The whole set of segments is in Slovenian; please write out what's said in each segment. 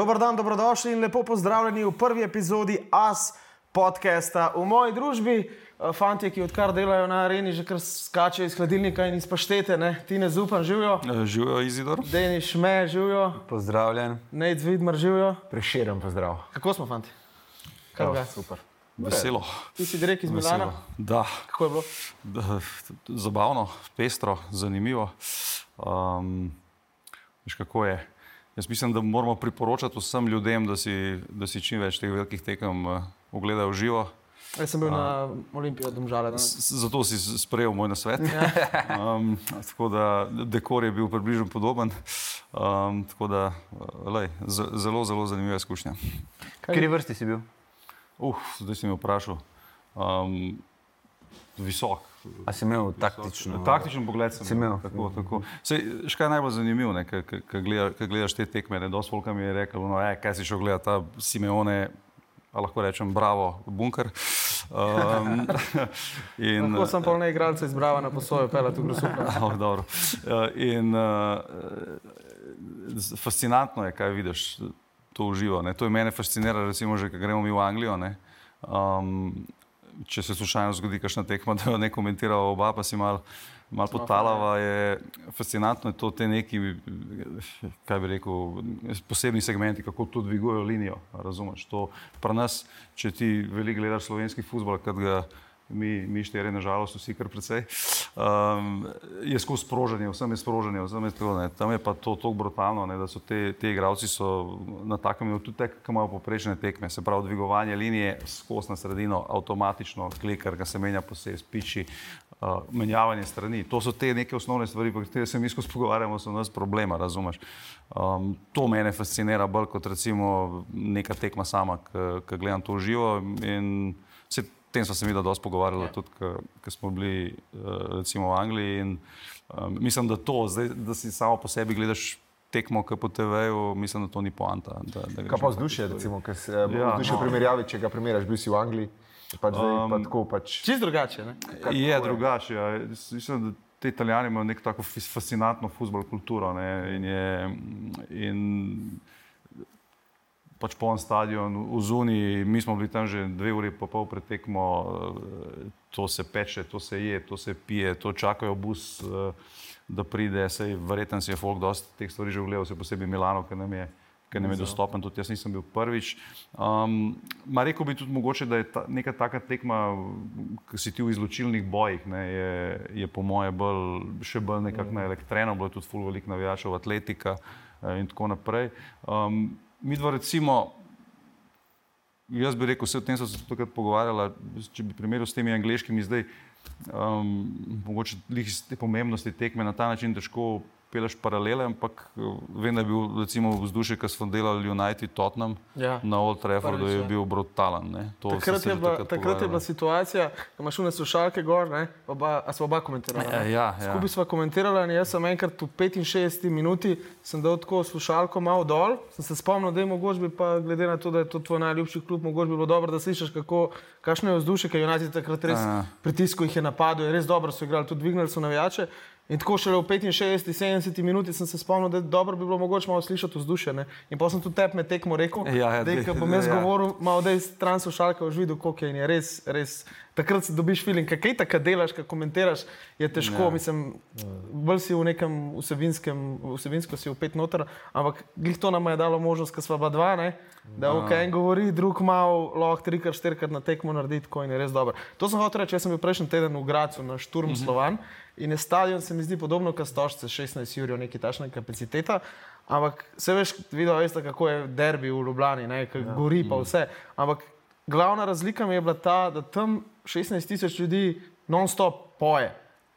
Dober dan, dobrodošli in lepo pozdravljeni v prvi epizodi AS podcasta. V moji družbi, eh, fanti, ki odkar delajo na areni, že kar skačejo iz hladilnika in iz paštete, ne? ti ne zupam, živijo. Eh, Živijo Izidor. Deniš me, živijo, Pozdravljen. Nec Vidmar, živijo. Preširen pozdrav. Kako smo, fanti? Kaj Evo, ga? super. Veselo. Ti si direkt iz Milana. Veselo. Da. Kako je bilo? da, zabavno, pestro, zanimivo. Um, veš, kako je? Jaz mislim, da moramo priporočati vsem ljudem, da si, da si čim več teh velikih tekem uh, ogledajo živo. Jaz sem bil na Olimpiji Domžale. Zato si sprejel moj nasvet. Um, tako da dekor je bil približno podoben. Um, tako da, uh, lej, zelo, zelo zanimiva izkušnja. Kaj- Kateri vrsti si bil? Uf, zdaj si me vprašal. Um, visok. A si imel taktično? Taktičen pogled sem imel. Tako, tako. Sej, škaj je najbolj zanimivo, ne, ko gleda, gledaš te tekme. Ne, dosti folka mi je rekel, no, e, kaj si šel gledati, ta Simeone, lahko rečem, bravo, bunker. Um, in, Lahko sem pa ne igralce izbrava na posojo, pela tu grozupno. Oh, dobro. Eh, in uh, fascinantno je, kaj vidiš to uživo. Ne. To je mene fascinira, recimo, že, ko gremo mi v Anglijo. Ne. Um, če se slučajno zgodi, kakšna tekma, da jo ne komentira oba, pa si mal, mal potalava, je fascinantno je to te neki, kaj bi rekel, posebni segmenti, kako to dvigujejo linijo. Razumeš? To pri nas, če ti veliko gledaš slovenski futbol, kad ga mi, mi štiri, nažalost, vsi kar precej, um, je skozi sproženje, vsem je sproženje, vsem je to, ne. tam je pa to tako brutalno, ne, da so te, te igravci so na takem nivoju, tudi tek, ki imajo poprečne tekme, se pravi dvigovanje linije skozi na sredino, avtomatično, klikar, ki se menja posebej, spiči, uh, menjavanje strani. To so te neke osnovne stvari, po katerih se mi skozi pogovarjamo, so nas problema, razumeš. Um, to mene fascinira bolj kot recimo neka tekma sama, ki gledam to živo. In tem smo se mi da dosti pogovarjali, ja. tudi ko smo bili uh, recimo v Angliji. In, um, mislim, da to, zdaj, da si samo po sebi gledaš tekmo, ki po TV-ju, mislim, da to ni poanta. Da, da Kaj pa vzdušje, recimo, ki se Ja, ja, vzdušje no. primerjavi, če ga primerjaš, bil si v Angliji, je pač zdaj um, pa tako pač. Čist drugače, ne? Je drugače. Ja. Mislim, da te italijani imajo neko tako fascinantno futbol kulturo. Ne? In, je, in pač poln stadion v Zuni, mi smo bili tam že dve uri pa pol pred tekmo, eh, to se peče, to se je, to se pije, to čakajo bus, eh, da pride, sej verjetno si je folk dosti teh stvari že ogledal, se posebej Milano, ker nam je ker nam je dostopen, tudi jaz nisem bil prvič. Um, ma rekel bi tudi mogoče, da je ta, neka taka tekma, ki si ti v izločilnih bojih, ne, je, je po moje bolj, še bolj nekako na elektreno, bilo je tudi ful velik navijačev, atletika eh, in tako naprej. Um, mi dva recimo, jaz bi rekel, vse o tem smo se tudi takrat pogovarjali, če bi primerjal s temi angliškimi zdaj, um, mogoče lih iz te pomembnosti tekme na ta način težko peleš paralele, ampak eh, vem, da je bil recimo vzdušje, ki smo delali United Tottenham Ja. na Old Traffordu, je ja. bil brutalen. To smo Takrat je, bila, takrat takrat je bila situacija, ko imaš une slušalke gor, ne? Oba, a smo oba komentirala? Ja, ne? ja, ja. Skupaj smo komentirali in jaz sem enkrat v 65 minuti sem dal tako slušalko malo dol, sem se spomnil, da je mogoče pa glede na to, da je to tvoj najljubši klub, mogoče bi bilo dobro, da slišiš, kako, kakšno je vzdušje, ker United takrat res Ja. pritisko jih je napadlo, je res dobro so igrali, tudi dvignili so navijače. In tako šele v 65, 70 minuti sem se spomnil, da dobro bi bilo mogoče malo slišati vzdušje. Ne? In pa sem tudi tep med tekmo rekel, Ja, ja, da dej, ko bom jaz ja. govoril, malo da je stran slušalka, už videl, koliko je in je res, res. Takrat si dobiš feeling, kaj tako delaš, kaj komentiraš, je težko. Ja. Ja. Mislim, bolj si v nekem vsebinskem, vsebinsko si upet noter, ampak glih to nam je dalo možnost, ker sva ba dva, ne? da ok, en govori, drug malo, lahko trikrat, štirikrat na tekmo naredi, tako in je res dobro. To sem hotel reči, jaz sem bil prejšnji teden v Gracu na Šturm Mhm. Slovan in je stadion se mi zdi podobno, kot stožce, 16 ur, neki tašna kapaciteta. Ampak se veš, videl veste, kako je derbi v Ljubljani, ne, ja. gori pa vse. Ampak glavna razlika mi je bila ta, da tam 16 tisoč ljudi non-stop poje.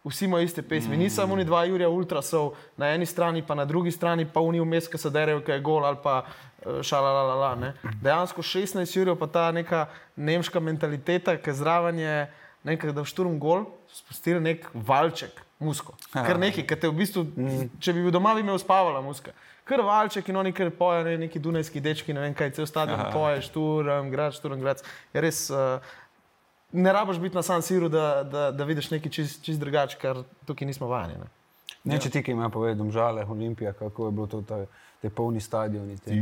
Vsi imajo iste pesmi, mm. ni samo oni dva Jurija Ultrasov na eni strani, pa na drugi strani pa oni vmes, ki se derajo, ki je gol ali pa eh, šalalala. Ne. Dejansko 16 Jurijev pa ta neka nemška mentaliteta, ki zraven je nekaj, da v šturm gol, spustili nek valček, musko. Kar nekaj, ki te v bistvu, če bi bil doma, bi me uspavala muska. Kar valček in oni kar pojejo, ne, neki dunajski dečki, ne vem kaj, cel stadion poje, šturm, grad, šturm, grad. Je res. Uh, ne rabiš biti na San Siru, da, da, da vidiš nekaj čist, čist drugače, kar tukaj nismo vajeni. Ne? Ne, če ti, ki ima povedal, žale, Olimpija, kako je bilo to, ta, te polni stadioni, te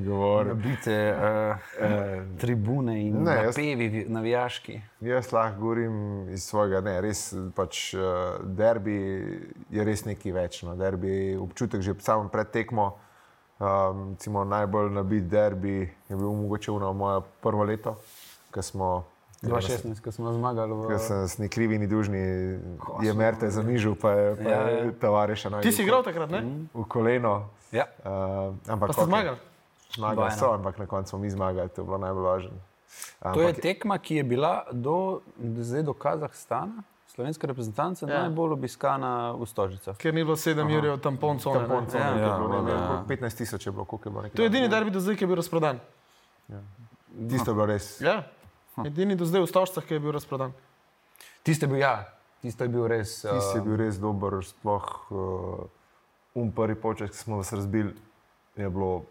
govori. nabite uh, uh, tribune in Ne, jaz- napevi vi- navijaški. Jaz lahko govorim iz svojega, ne, res pač uh, derbi je res nekaj več. No. Derbi občutek že sam pred tekmo. Um, recimo, najbolj nabit derbi je bil mogoče ono moje prvo leto, ko smo. 2016, ko smo zmagali v Ker sem s nekrivi ni dužni, je Merte zanižil, pa je, pa Ja, je ja. tovariša na Ti si igral takrat, ne? v koleno. Ja. Uh, ampak Pa ste zmagali. Zmagali so, ampak na koncu smo mi zmagali, to je bilo najbolj važno. To je tekma, ki je bila do, zdaj do Kazahstana, slovenska reprezentanca, Ja. ja. najbolj obiskana v Stožicah. Ker ni bilo sedem jurjev tampon cone. ne? Tampon, Ja, ja, ja, ja, ja. 15 tisoč je bilo, koliko je bilo. To je edini derbi do zdaj, ki je bil razprodan. Tisto je bilo res. Ja. Edini do zdaj v Stožcah, ki je bil razprodan. Tisti je bil, ja, tisti je bil res. Tisti je Uh, bil res dober, sploh uh, um prvi poček, ki smo vas razbili, je bilo,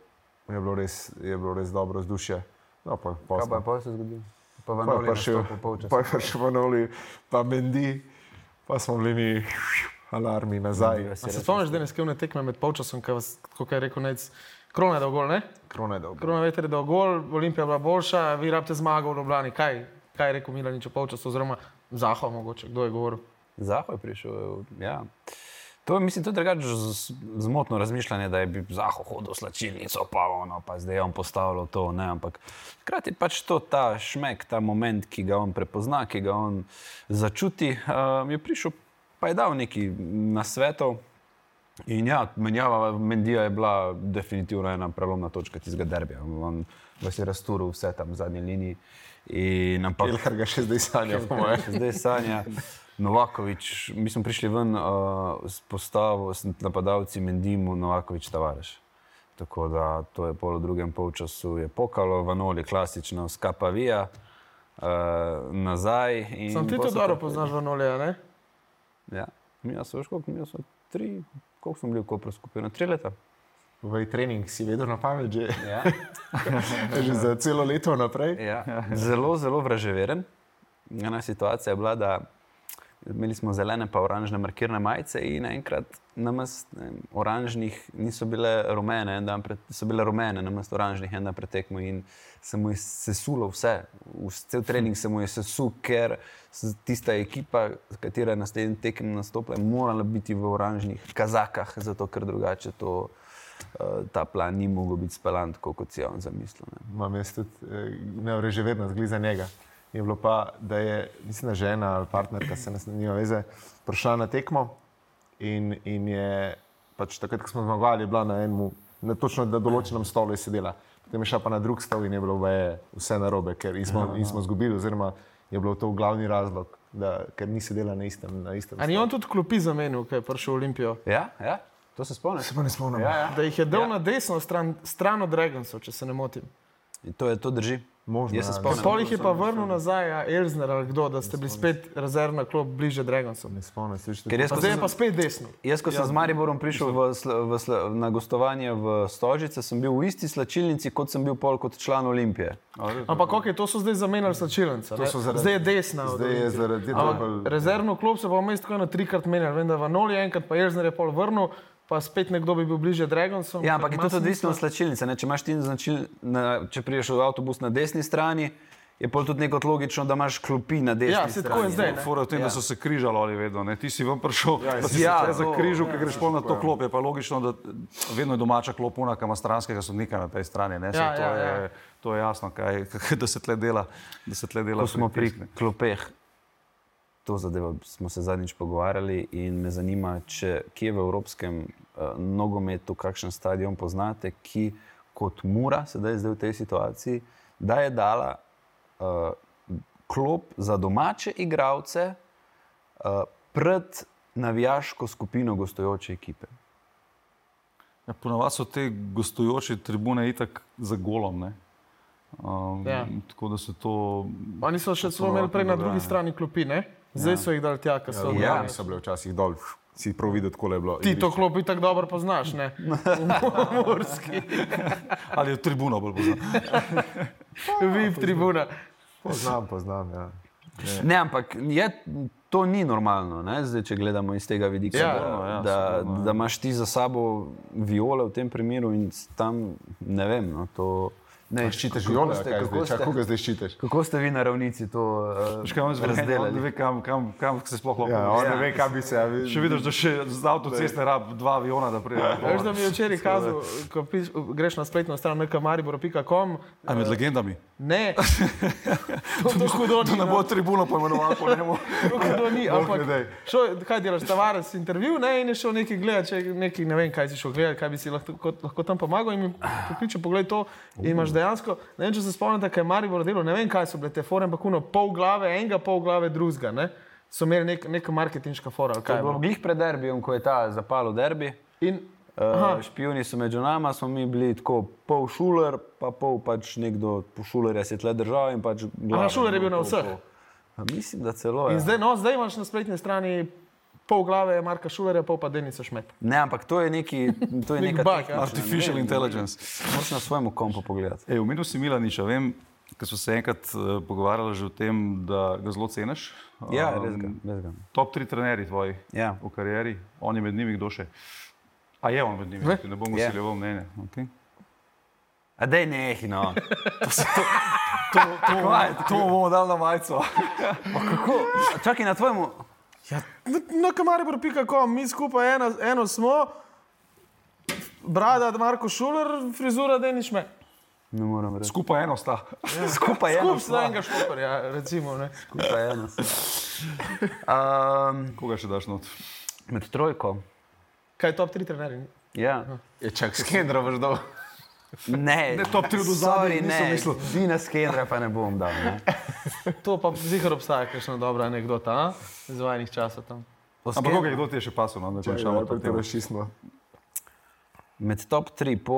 je bilo, res, je bilo res dobro vzdušje. No, pa, pa, kaj pa je pa se zgodilo? Pa je pa, še, pa je prišel Vanoli, pa Mendi, pa smo bili mi alarmi nazaj. Se spomniš, da je neskevne tekme med polčasom, kaj je rekel Nec, krona je dal gol, ne? Krone dobro. Krona veter je dal gol, Olimpija je bila boljša, vi rabite zmago v Ljubljani. Kaj, kaj je rekel Milanič v polčasu, oziroma Zaho mogoče, kdo je govoril? Zaho je prišel. Ja. To je, mislim, tudi drugače z- zmotno razmišljanje, da je bi Zaho hodil v slačilnico, pa, ono, pa zdaj je on postavljal to. Ne, ampak hkrati pač to, ta šmek, ta moment, ki ga on prepozna, ki ga on začuti, um, je prišel, pa je dal neki nasvetov. In ja, menjava Mendija je bila definitivno ena prelomna točka tistega derbija. On vas je razturil vse tam v zadnji liniji. In, ampak, Elhar ga še zdaj sanja, po mojem. Zdaj Sanja, Novakovič, mi smo prišli ven uh, s postavo, s napadalci Mendimu, Novakovič, Tavares. Tako da to je pol v drugem polčasu, je pokalo, Vanoli, klasično, skapavija, uh, nazaj. in Sam ti to dobro poznaš v Nolija, ne? Ja, mi smo koliko, mi smo tri, koliko smo bili v Kopru skupino, tri leta. V trening si vedel na pamet, že, Ja. že za celo leto naprej. Ja, zelo, zelo vraževeren. Ena situacija je bila, da imeli smo zelene pa oranžne markirne majice in enkrat namest ne, vem, oranžnih niso bile rumene, en dan pred, so bile rumene, namest oranžnih en dan pred tekmo in se mu je sesulo vse. V cel trening se mu je sesul, ker tista ekipa, katera je naslednji tekem nastopila, je morala biti v oranžnih kazakah, zato ker drugače to. eh, Ta plan ni mogel biti speljan kot si je on zamislil. Ne. Imam jaz tudi eh, nevreževednost glede za njega. Je bilo pa, da je, mislim, da žena ali partnerka, se nas nima veze, prišla na tekmo in, in je pač takrat, ko smo zmagovali, je bila na enem, na točno na določenem stolu je sedela. Potem je šla pa na drug stol in je bilo vaje vse narobe, ker in smo, in smo izgubili, oziroma je bilo to glavni razlog, da, ker ni sedela na istem, na istem A ni on tudi klopi zamenil, ko je prišel v Olimpijo? Ja, ja, to se spomniš. Se pa ne spomnim. Ja, ja. Da jih je dal ja. na desno stran, stran od Dragonsov, če se ne motim. In to, je, to drži. Možno, Jaz se ja. spomnim. Pol jih je pa vrnil nazaj, a Elzner ali kdo, da ste bili spet rezervna klop bliže Dragonsom. Ne spomnim se, če jaz, Pa ko zdaj je sem, pa spet desno. jaz, ko sem z Mariborom prišel v, v, Sl- na gostovanje v Stožice, sem bil v isti slačilnici, kot sem bil pol kot član Olimpije. Ampak ok, to so zdaj zamenjali slačilnice. Zdaj je desna. Zdaj je zaradi tega rezervno klop se pa vmes tako eno trikrat menjali. Vem, da Vanoli je enkrat, pa Elzner je pol vrnil, pa spet nekdo bi bil bliže Dragonsom. Ja, ampak je to odvisno od slačilnice. Ne? Če ti značil, na, če priješ v avtobus na desni strani, je pol tudi neko logično, da imaš klopi na desni Ja, strani. tako je zdaj. Fora v tem, ja. da so se križali ali vedno. Ne? Ti si vam prišel, ja, da si Ja, ja, se to- zakrižil, ja, ker greš pol na to klop. Je pa logično, da vedno je domača klopuna, ki ima stranskega sodnika na tej strani. Ne? Ja, to, ja, je, ja. to je jasno, kaj, da se tle dela. Da se tle dela Ko smo pri klopeh, to zadevo smo se zadnjič pogovarjali in me zanima, če kje v evropskem nogometu, kakšen stadion poznate, ki kot Mura, sedaj zdaj v tej situaciji, da je dala uh, klop za domače igralce uh, pred navijaško skupino gostujoče ekipe. Ja, Ponavadi so te gostujoče tribune itak za golom. Ne? Um, Ja. Tako da se to. Oni so še celo imeli prej na drugi strani klopi, ne? Zdaj so jih dali tja, ker so. Ja. Ja, so bile včasih dol, si prav videti, kako je bilo. Ti to klopi tako dobro poznaš, ne? V Murski, Ali je tribuno bolj poznam. VIP tribuna. Poznam, poznam. Ja. Ne, ampak je to ni normalno, ne? Zdaj, če gledamo iz tega vidika. Ja, da, ja, da, sigurno, da imaš ti za sabo viole v tem primeru in tam ne vem. No, to, ne, Ščitiš viole, ste- kako zdaj, ste- koga zdaj ščitiš? Kako ste vi na ravnici to uh, razdelali? Ne ve, kam, kam, kam se sploh lahko Ja, pomesti. ne ve, kaj bi se. Ja, vi- Še vidiš, da še z avtoceste rab dva aviona, da pride. Veš, da mi je včeraj kazal, ko piš, greš na spletno stran nekamaribor.com. A med legendami? Ne, to, to hudo ni. Da ne bo tribuno poimenoval po njemu. To hudo ni, ampak šel, kaj delaš, tavares intervju, ne, in je šel nekaj gledati, če nekaj, ne vem, kaj si šel gledati, kaj bi si lahko, kot- lahko tam pomagal in mi pokliče, poglej to in imaš dejansko, ne vem, če se spomnite, kaj je Maribor delal, ne vem, kaj so bile te fore, ampak uno, pol glave enega, pol glave drugega, ne. So imeli nek, neka marketinška fora, kaj je bilo glih pred derbijem, ko je ta zapalo derbi. In, Uh, špijuni so med nama, smo mi bili tako pol šuler, pa pol pač nekdo po šulerju se tle držal in pač glava. Šuler je bil na pol, vseh? pol. A Mislim, da celo. in Ja. zdaj, no, zdaj imaš na spletni strani pol glave Marka Šulerja, pol pa Denica Šmet. Ne, ampak to je, neki, to je Nek neka bug, ja. Artificial ne intelligence. Moraš na svojemu kompu pogledati. Ej, omenil si Milaniča, vem, ker smo se enkrat uh, pogovarjali že o tem, da ga zelo ceniš. Ja, Um, res ga. Res ga. Top tri trenerji tvoji Ja. v karieri, on je med njimi kdo še? A je on med njimi, Ve? ne bom Je. usiljeval mnenje. Okay. A dej nehi, no. To, to, to bomo dali na majico. Kako? Čakaj na tvojemu. Ja, na kamaribor.com, mi skupaj ena, eno smo, brada Marko Šuler, frizura Denis Šmet. Ne morem reči. Skupaj eno sta. Skupaj je eno. Skup enega štoperja, recimo. Ne. Skupaj eno. Um, Koga še daš not? med trojko. Kaj je top 3 trenerji? Ja. Je čak skendro boš dol. Ne, Ne, top tri od zadaj, sorry, nisem ne, mislil. Dina Skendra pa ne bom dal. Ne. To pa zihar obstaja, kakšna dobra anekdota, iz vajnih časov tam. Ampak koga je kdo ti je še pasal, no, da končamo to temo? Razčistimo. Med top 3, po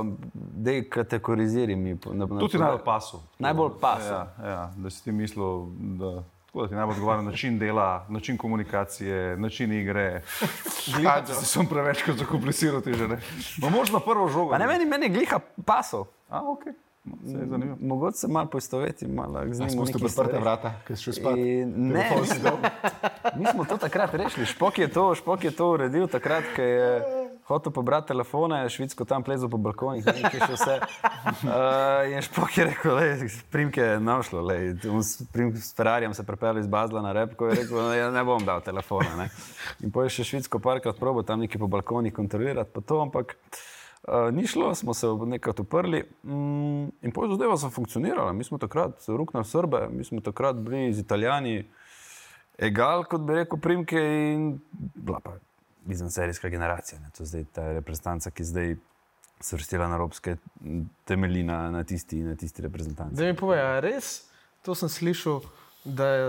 um, dej kategoriziri mi. po- Na, na, To ti najbolj pasal. Najbolj pasal. Ja, ja, da si ti mislil, da, tako, da ti najbolj odgovarja način dela, način komunikacije, način igre. Gledaj, se sem preveč zakompliciral ti že. Ne? No, možno prvo žogo. Pa ne meni, meni je gliha pasal. A, ok. No. Mogoče se malo poistoveti, malo z njim. nekih odprta vrata, ker si šel spat. In Ne, mi smo, mi smo to takrat rešili. Špok je to, špok je to uredil takrat, ko je hotel pobrati telefone, švicko tam plezal po balkonih, ne vem, kje še vse. Uh, in špok je rekel, le, primke je našlo, s, prim, s Ferrarijem se pripeljal iz Bazla na rep, ko je rekel, ne, ja ne bom dal telefona. Ne. In poje še švicko parkrat probo tam nekaj po balkonih kontrolirati, pa to, ampak uh, ni šlo, smo se nekaj uprli mm, in poje zadeva so funkcionirala. Mi smo takrat ruknili Srbe, mi smo takrat bili z Italijani, egal, kot bi rekel, primke in bila pa izvenserijska generacija. Ne. To je zdaj ta reprezentanca, ki zdaj se vrstila na evropske temelji na, na tisti, na tisti reprezentanci. Da mi povej, a res, to sem slišal, da je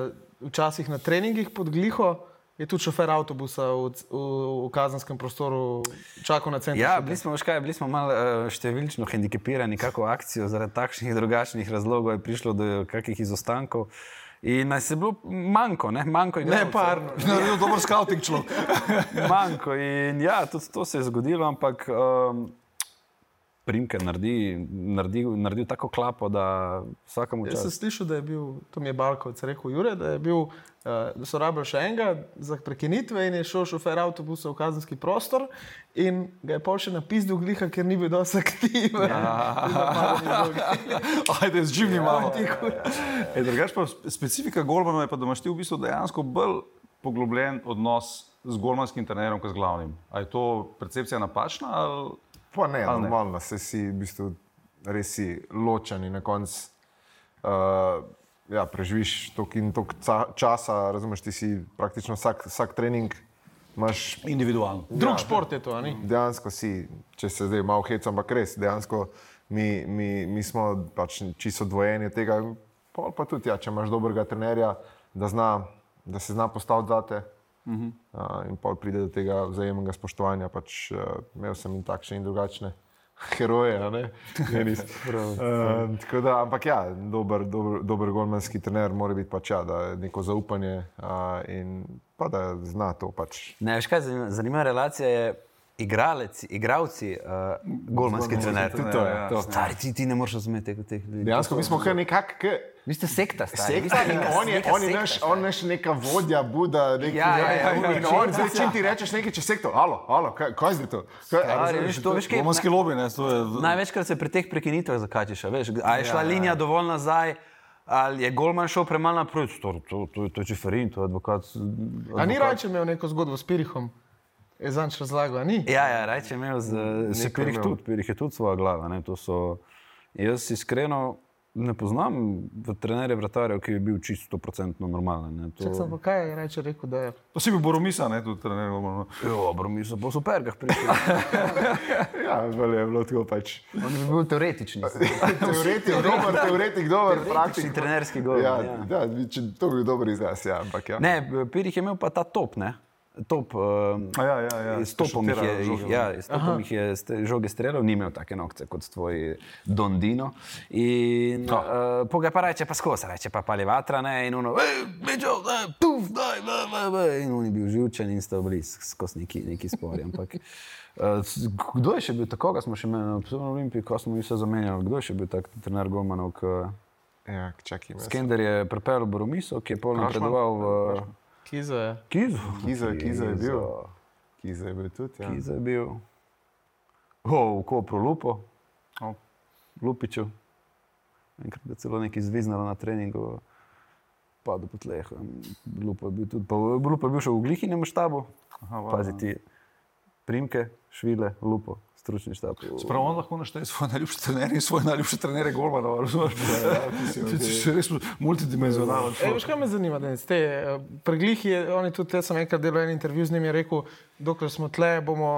včasih na treningih pod gliho. Je tudi šofer avtobusa v, v, v kazenskem prostoru čakal na center. Ja, bili smo, veš kaj, bili smo malo uh, številčno hendikepirani, kako akcijo zaradi takšnih in drugačnih razlogov je prišlo do kakih izostankov. In nas je bilo manjko, ne, manjko je Ne, parno. Naredil dober scouting človek. manjko. In ja, tudi to se je zgodilo, ampak um, Primke naredi, naredi, naredi tako klapo, da vsakemu Jaz sem slišal, da je bil, to mi je Balkovec rekel, Jure, da, je bil, uh, da so rabili še enega za prekinitve in je šel šofer avtobusa v kazenski prostor in ga je pol še napisal gliha, ker ni bil dosti aktiven. Ja. Ajde, z živim imamo. E, drugač pa specifika Golmana je pa, da imaš ti v bistvu dejansko bolj poglobljen odnos z golmanskim trenerom, kot z glavnim. A je to percepcija napačna? Ali... Pa ne, Ali ne? normalno, se si v bistvu res si ločen in na koncu uh, ja, preživiš toliko in toliko časa, razumeš, ti si praktično vsak, vsak trening imaš Individualno. Drug šport je to, a ni? dejansko si, če se zdaj malo hecam, ampak res, dejansko mi, mi, mi smo pač čisto odvojeni od tega. Pa tudi, ja, če imaš dobrega trenerja, da, zna, da se zna postaviti zate. Uh -huh. uh, in pol pride do tega vzajemnega spoštovanja. Pač, uh, imel sem in takšne in drugačne heroje. a ne? Ne, nisem. uh, tako da, ampak ja, dober, dober, dober golmanski trener mora biti pač ja, da neko zaupanje uh, in pa da zna to pač. Ne, veš kaj, zanima- zanimiva relacija je igralec, igravci, uh, golmanski trener. Tudi to je. ja. To. Stari, ti, ti ne moreš razumeti teh, teh ljudi. Dejansko mi smo kar nekako, Vi ste sekta, stari. Sekta in neka- on je, on je naš, on naš neka vodja, Buda, neki, Ja, ja, ja, ja, in ja, on, ja. zdaj, če ti rečeš nekaj čez sektor, alo, alo, kaj, kaj je zdaj to? Romanski lobby, ne, to je. Največkrat se pri teh prekinitvah zakačiš, a veš, a je šla Ja, ja. linija dovolj nazaj, ali je Golman šel premalo naprej, to, to, to, to je Čeferin, to je advokat. A ni advokat. rajče imel neko zgodbo s Pirihom? Je zanč razlagal, a ni? Ja, ja, reče imel, z, se Pirih tudi, Pirih je tudi svoja glava. Ne, to so, jaz iskreno ne poznam v trenerje vratarjev, ki bi bil čisto 100% normalen. Ne, to... Čak sem pa kaj je rajče rekel, da je. Posebej Boromisa, ne, tudi trener. bomo- Dobro, mi so po supergah prišli. Ja, bolje je bilo tako pač. On bi bil teoretični. Teoretik, dober, teoretik, dober, praktični. trenerski gol. Ja, ja. ja. Ja, to bi bil dober izraz, ja, ampak ja. Ne, Pirih je imel pa ta top, ne? Top, uh, ja, ja, ja, s topom jih je, šutira jih, žoge. ja, s topom jih je žoge streljal, ni imel take nokce kot tvoj Don Dino. In No. uh, poga pa reče, pa skozi, reče pa pali vatra, ne, in ono, večo, daj, puf, daj, bla, bla. In on je bil živčen in sta bili s- skozi neki, neki spori. Ampak, uh, kdo je še bil tako, ko smo še imeli na Olimpiji, ko smo jih vse zamenjali, kdo je še bil tak trener Golmanov, ki ja čakaj, Skender je prepeljal Boromiso, ki je pol Krašman? napredoval v Kizo je. Kizu. Kizo, Kizo je bil. Kizo. Kizo je bil tudi. Ja. Kiza je bil, oh, v Kopru Lupo, O. Lupiču. Enkrat je celo nekaj zviznalo na treningu, padel po tleh. Lupo je bil tudi, pa Lupo je bil še v Glihinem štabu, Aha, pazi ti, primke, švile, Lupo, stručni štab. Prav on lahko našteje svoje najljubše trenerje in svoje najljubše trenerje Golmana. razumeš? Ti si res multidimenzionalen. E, veš, kaj me zanima, da te eh, preglih je, oni tudi, jaz sem enkrat delal en intervju z njim in je rekel, dokler smo tle, bomo,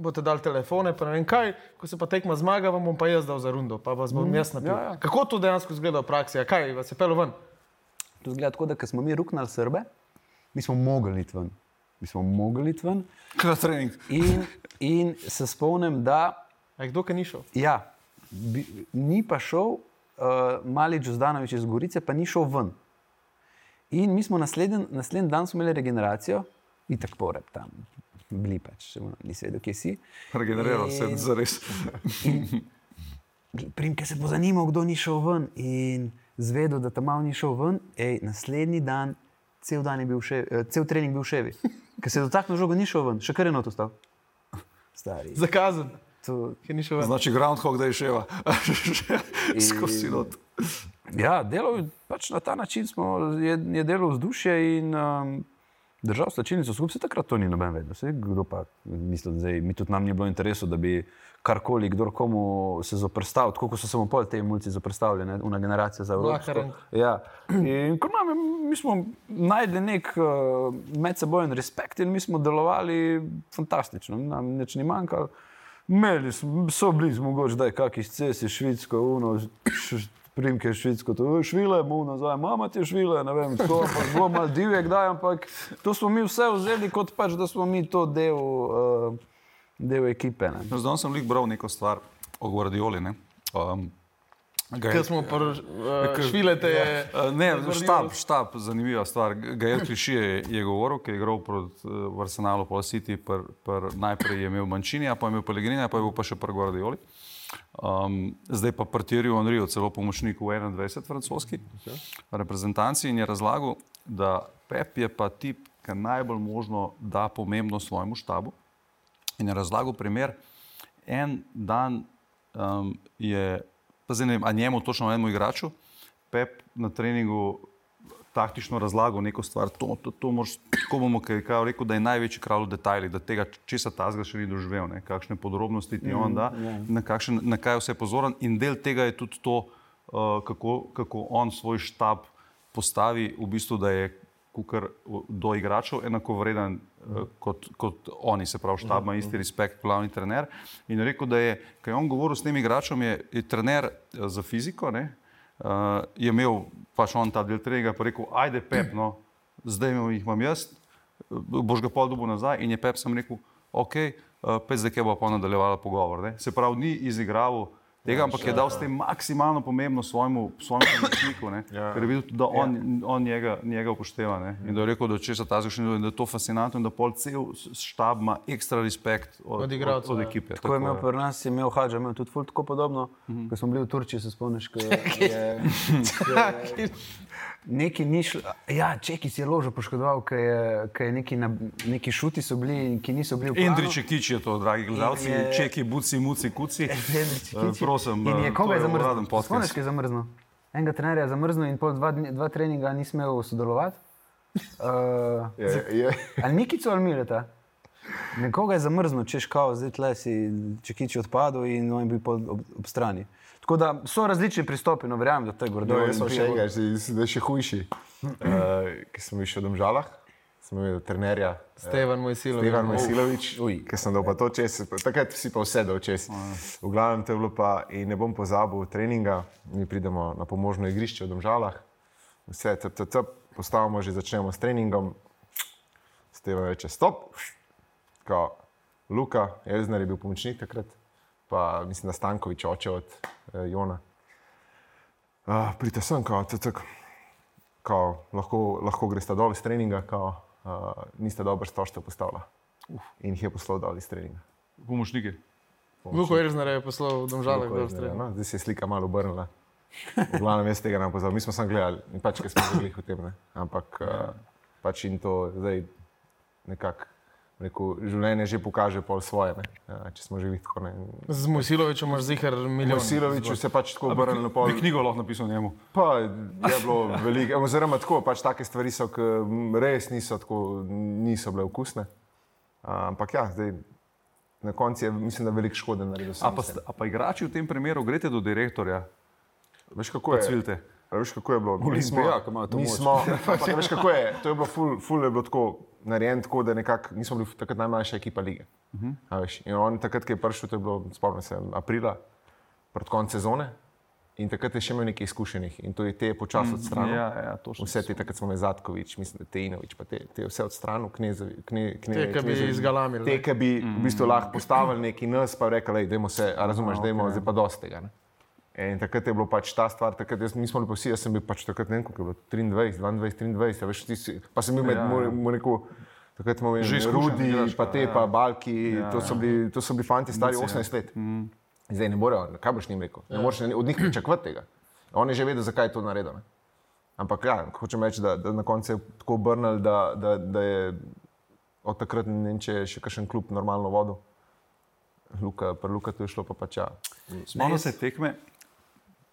boste dali telefone, pa ne vem kaj, ko se pa tekma zmaga, vam bom pa jaz dal za rundo, pa vas bom jaz napil. ja, ja. Kako to dejansko izgleda v praksi, a kaj vas je pelo ven? To zgleda tako, da ko smo mi ruknali Srbe, mi smo mogli iti ven. Mi smo mogli iti ven Na trening. in, in se spomnim, da A kdo, ki ni šel? Ja, bi, ni pa šel, uh, Malič Zdanovič iz Gorice, pa ni šel ven. In mi smo naslednji, naslednji dan smo imeli regeneracijo, in tako poreb tam, bili pač, nisi vedel, kje si. Regeneriral se In- za res. Primke se bo zanimal, kdo ni šel ven. In zvedel, da tam malo ni šel ven, ej, naslednji dan, cel, dan je bil še, eh, cel trening bil še vi. Ker se je dotaknil žoga, ni šel ven, še kar je noto stal. Stari. Zakazen, To. Znači, groundhog, da je ševa. Skozi not. Ja, delal pač na ta način, smo, je, je delal vzdušje in um, držal slačilnico skupaj. Se takrat to ni noben vedel. Kdo pa, mislim, zdaj, mi tudi nam ni bilo interesu, da bi karkoli, kdor komu se zoprstavil, tako kot so se mu pol te mulci zoprstavili, una generacija za. Vlaharen. Ja. In ko nam je, mi smo najdli nek uh, medsebojen respekt in mi smo delovali fantastično, nam nič ni manjkalo. Imeli smo, so bili smo mogoče, da je kakšni cesi, švitsko, uno, primke švitsko, to je švile, mu nazaj, mama ti je švile, ne vem, to pa je bilo malo divje, kdaj, ampak to smo mi vse vzeli kot pač, da smo mi to del, uh, del ekipe. Ne. No, Zdaj sem lik bral neko stvar o Guardioli. Ne? Um, ga je- Ker smo uh, švilete, je. Uh, ne, Guardiola. štab, štab, zanimiva stvar. Gael Klišije je, je govoril, ki je igral proti uh, Arsenalu, pa City, pr, pr, najprej je imel Mančinija, pa je imel Pellegrinija, pa je bil pa še pri Guardioli. Um, zdaj pa prtiril Henrijo, celo pomočnik v 21 francoski reprezentanci in je razlagal, da Pep je pa tip, ki najbolj možno da pomembno svojemu štabu. In je razlagal primer, en dan um, je, pa zdaj ne vem, a njemu točno enemu igraču, Pep na treningu taktično razlagal neko stvar, to, to, to moraš, tako bomo kaj, rekel, da je največji kralj v detajlih, da tega česa tazga še ni doživel, ne? kakšne podrobnosti ti on da, na, kakšen, na kaj je vse pozoren in del tega je tudi to, uh, kako, kako on svoj štab postavi, v bistvu, da je kukar do igračev enakovreden uh, kot, kot oni, se pravi, štab ima isti respekt, glavni trener. In je rekel, da je, kaj je on govoril s tem igračem, je, je trener eh, za fiziko, ne, uh, je imel pač on ta del treninga, pa rekel, ajde Pep, no, zdaj jih imam jaz, boš ga pol dobu nazaj in je Pep sem rekel, ok, uh, pet zdaj, ki bo pa nadaljevala pogovor. Ne. Se pravi, ni izigraval tega, ampak je dal s tem maksimalno pomembno svojemu, svojemu pomočniku, ne, Ja. ker je videl, da on, on njega, njega upošteva. Ne, in da je rekel, da če se ta zgodi, in da je to fascinantno in da pol cel štab ima ekstra respekt od, Od od, igralcev, od ja. ekipe. Tako je imel pri nas, je imel Hadža, imel tudi ful tako podobno. Mm -hmm. Ko smo bili v Turčiji, se spomniš, ko je neki ni šlo. Ja, čeki si je ložo poškodoval, ker je, ker je neki, na, neki šuti so bili, ki niso bili v planu. Endrič je kič je to, dragi gledalci, je- čeki, buci, muci, kuci. Eh, kiči. prosim, In eh, je to koga je zamrznil? Spomniš, ki je zamrznil? Enega trenerja je zamrznil in pol dva, dni- dva treninga ni smel sodelovati. Uh, Je, je, ali Nikico ali Mileta? Nekoga je zamrznil, češ kao, zdaj tle si čekiči odpadel in on je bil ob, ob strani. Tako da so različni pristopi, no verjamem, da to je no, jaz sem še enega, zdaj zdaj še hujši. Uh, ki sem še v Domžalah, sem imel trenerja Stevan Mojsilovič. Stevan Mesilovič, Uj. ki sem dal pa to čez, takrat si pa vse dal čez. V glavnem to je bilo pa, in ne bom pozabil treninga, mi pridemo na pomožno igrišče v Domžalah, vse, cep, cep, cep, postavimo že, začnemo s treningom, Stevan reče stop, kao, Luka, Elzner je bil pomočnik takrat, pa mislim, da Stankovič oče od eh, Jona. Uh, Pridite sem, kao, cek, cek. Kao, lahko, lahko greste dol iz treninga, kao, uh, niste dobro stožite postavila. In jih je poslal dol iz treninga. Pomočniki. Luko Erzner je poslal v domžalah, Tako da je streljal. no, Zdaj se je slika malo obrnila. V glavnem, jaz tega ne poznam. Mi smo samo gledali, in pač, ker smo bili v tem. Ne. Ampak uh, pač in to zdaj nekako. Rekel, življenje že pokaže pol svoje, ne. Ja, če smo živeli tako. Ne. Z Mojsilovičem imaš zihar milijon. Silovič se je pač tako obrnil na pol. Bi knjigo lahko napisal njemu. Pa je bilo veliko, oziroma tako, pač take stvari so, ki res niso, tako, niso bile okusne. Ampak ja, zdaj na koncu je, mislim, da veliko škode naredil. A pa, a pa igrači v tem primeru greste do direktorja, Veš, kako je? cvilte. A Veš, kako je bilo? Mi imajo to mi moč. smo, ampak, veš, kako je? To je bilo ful, ful je bilo tako narejeno, tako da nekako nismo bili takrat najmlajša ekipa lige. Uh Mhm. -huh. veš, in on takrat, ki je prišel, to je bilo, spomnim se, aprila, pred koncem sezone. In takrat je še imel nekaj izkušenih in to je te počasi odstranil. Ja, ja, točno. Vse te, takrat smo imeli Zatkovič, mislim, da Tejnovič, pa te, te vse odstranil, knezovi, kne, kne, Te, ki bi izgalamili, Te, ki bi v bistvu lahko postavili neki nas, pa rekli, da je se, razumeš, da je zdaj pa dosti tega. Ne? In takrat je bilo pač ta stvar, takrat jaz, mi smo bili pa vsi, jaz sem bil pač takrat ne vem, koliko je bilo, 23, 22, 23, a veš, ti si, pa sem bil med, Ja, mu, ja. mu rekel, takrat smo Že imeli izkušen Rudi, igrač, pa te, ja. pa Balki, Ja, to, so ja. bili, to so bili fanti stari ja. 18 let. Zdaj ne morejo, kaj boš njim rekel, ne moreš od njih pričakovati tega. On je že vedel, zakaj je to naredil. Ne? Ampak ja, hočem reči, da, da na koncu je tako obrnil, da, da, da je od takrat ne vem, če je še kakšen klub normalno vodil. Luka, pri Luka to je šlo pa pač ja. Spomnim se tekme,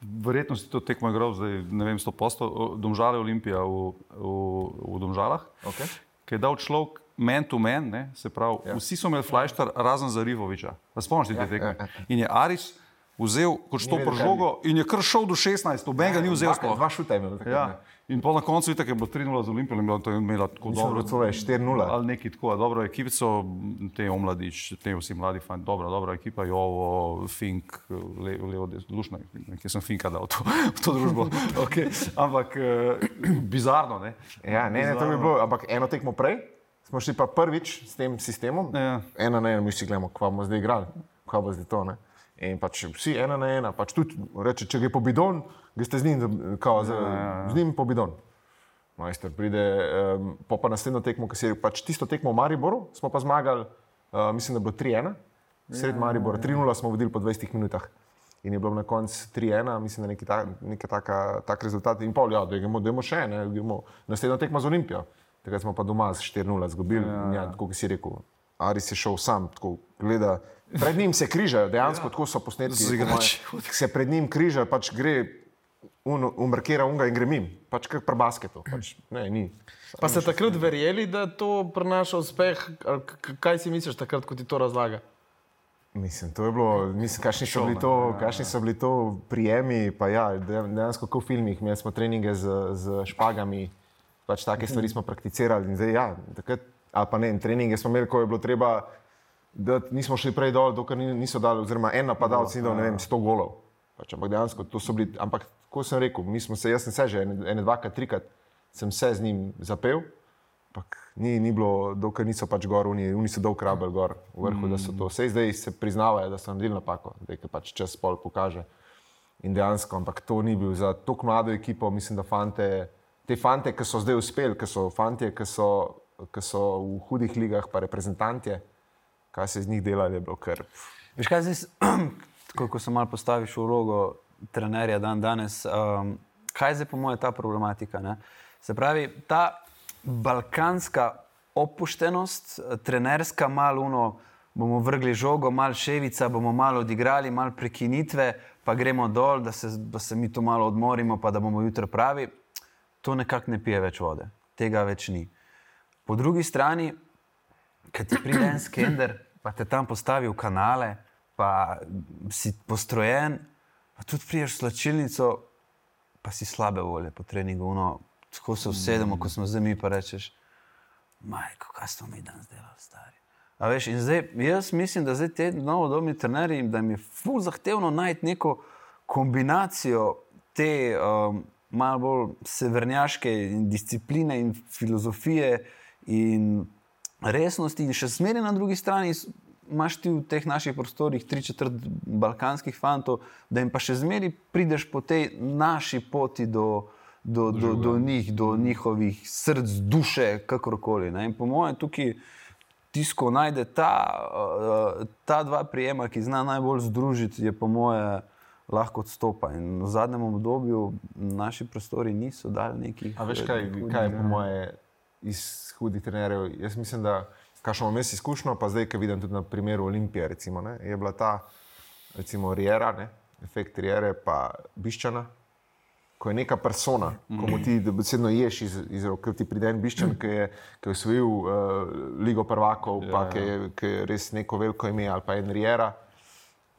verjetno si to tekmo igral, zdaj ne vem, 100 posto, Domžale Olimpija v, v, v Domžalah, Okay. ki je dal človek men to men, ne, se pravi, ja. vsi so imeli flajštar razen Zarifoviča. A Spomniš te tekme? ja, ja. In je Aris vzel kot kaj žogo in je kar šel do 16, noben ga ni vzel Dva, sploh. dva šuta je imel. Ja. ne. In pol na koncu je tako, je bilo 3-0 z Olimpijo, in to je imela tako Mislim, dobro. da so 4-0. Ali neki tako, dobro ekipico, te omladič, te vsi mladi fanti, dobra, dobra ekipa, Jovo, Fink, le, levo, desno, lušno, nekje sem Finka dal to, v to družbo. Okay. Ampak eh, bizarno, ne? Ja, ne, ne, to bi bilo, ampak eno tekmo prej smo šli pa prvič s tem sistemom. Ja. Ena na ena, mi si gledamo, kva bomo zdaj igrali, kva bo zdaj to. Ne? In pač vsi ena na ena, pač tudi reče, če gre po bidon, greste z njim, kao, z, z njim po bidon. Majster pride, um, po pa naslednjo tekmo, ki si je pač tisto tekmo v Mariboru, smo pa zmagali, uh, mislim, da je bilo 3-1, sred Maribora, 3-0 smo vodili po 20 minutah. In je bilo na koncu 3-1, mislim, da neki ta, neka taka, tak rezultat. In pol, ja, da gremo, da gremo še, ne, gremo naslednjo tekmo z Olimpijo. Takrat smo pa doma z 4-0 izgubili. Ja, ja. tako kot si rekel, Aris je šel sam, tako gleda. Pred njim se križajo, dejansko ja. tako so posnetki. Z igrači. po moje, Se pred njim križajo, pač gre, umrkira unga in gre mim, pač kot pri basketu. Pač, ne, ni. Pa ste takrat verjeli, da to prinaša uspeh? Kaj si misliš takrat, ko ti to razlaga? Mislim, to je bilo, mislim, kakšni so bili to, kakšni so bili to prijemi, pa ja, de- dejansko kot v filmih, imeli smo treninge z, z špagami, pač take stvari smo prakticirali in zdaj ja, takrat, ali pa ne, in treninge smo imeli, ko je bilo treba, da nismo šli prej dol, dokler ni- niso dali, oziroma en napadalec ni dal, ne vem, 100 golov. Pač, ampak dejansko to so bili, ampak kot sem rekel, mi smo se, jaz sem se že ene, ene dvakrat, trikrat sem se z njim zapel Ampak ni, ni bilo, dokler niso pač gor, oni, oni so dolg rabel gor v vrhu, mm. da so to. Vse zdaj se priznavajo, da so naredili napako, da je pač čez pol pokaže. In dejansko, ampak to ni bil za tako mlado ekipo, mislim, da fante, te fante, ki so zdaj uspeli, ki so fante, ki so, ki so v hudih ligah, pa reprezentanti, kaj se z njih dela, je bilo kar. Veš kaj zdaj, ko se malo postaviš v vlogo trenerja dan danes, um, kaj je zdaj po mojem ta problematika? Ne? Se pravi, ta balkanska opuštenost, trenerska maluno, bomo vrgli žogo, malo ševica, bomo malo odigrali, malo prekinitve, pa gremo dol, da se, da se mi to malo odmorimo, pa da bomo jutro pravi. To nekako ne pije več vode, tega več ni. Po drugi strani, kad ti pride en skender, pa te tam postavi v kanale, pa si postrojen, pa tudi priješ slačilnico, pa si slabe volje po treningu. No, tako se usedemo, ko smo zdaj mi, pa rečeš, majko, kaj smo mi danes delali, stari. A veš, in zdaj, jaz mislim, da zdaj te novodobni trenerji, da jim je fuz zahtevno najti neko kombinacijo te um, malo bolj severnjaške in discipline in filozofije in resnosti, in še zmeraj na drugi strani imaš ti v teh naših prostorih tri četrt balkanskih fantov, da jim pa še zmeraj prideš po tej naši poti do. Do, do, do njih, do njihovih src, duše, kakorkoli. ne. In po mojem, tukaj tisko najde ta, uh, ta dva prijema, ki zna najbolj združiti, je po moje lahko odstopa. In v zadnjem obdobju naši prostori niso dali nekih. A veš, kaj, eh, kaj je po moje iz hudih trenerjev? Jaz mislim, da kakšno imam jaz izkušnjo, pa zdaj, ki vidim tudi na primeru Olimpije, recimo, ne, je bila ta, recimo, Riera, ne, efekt Riere, pa Biščana. Ko je neka persona, ko mu ti besedno ješ iz, iz rok, ti pride en biščan, ki je, ki je osvojil uh, Ligo prvakov, pa ki je, ki je res neko veliko ime, ali pa en Riera,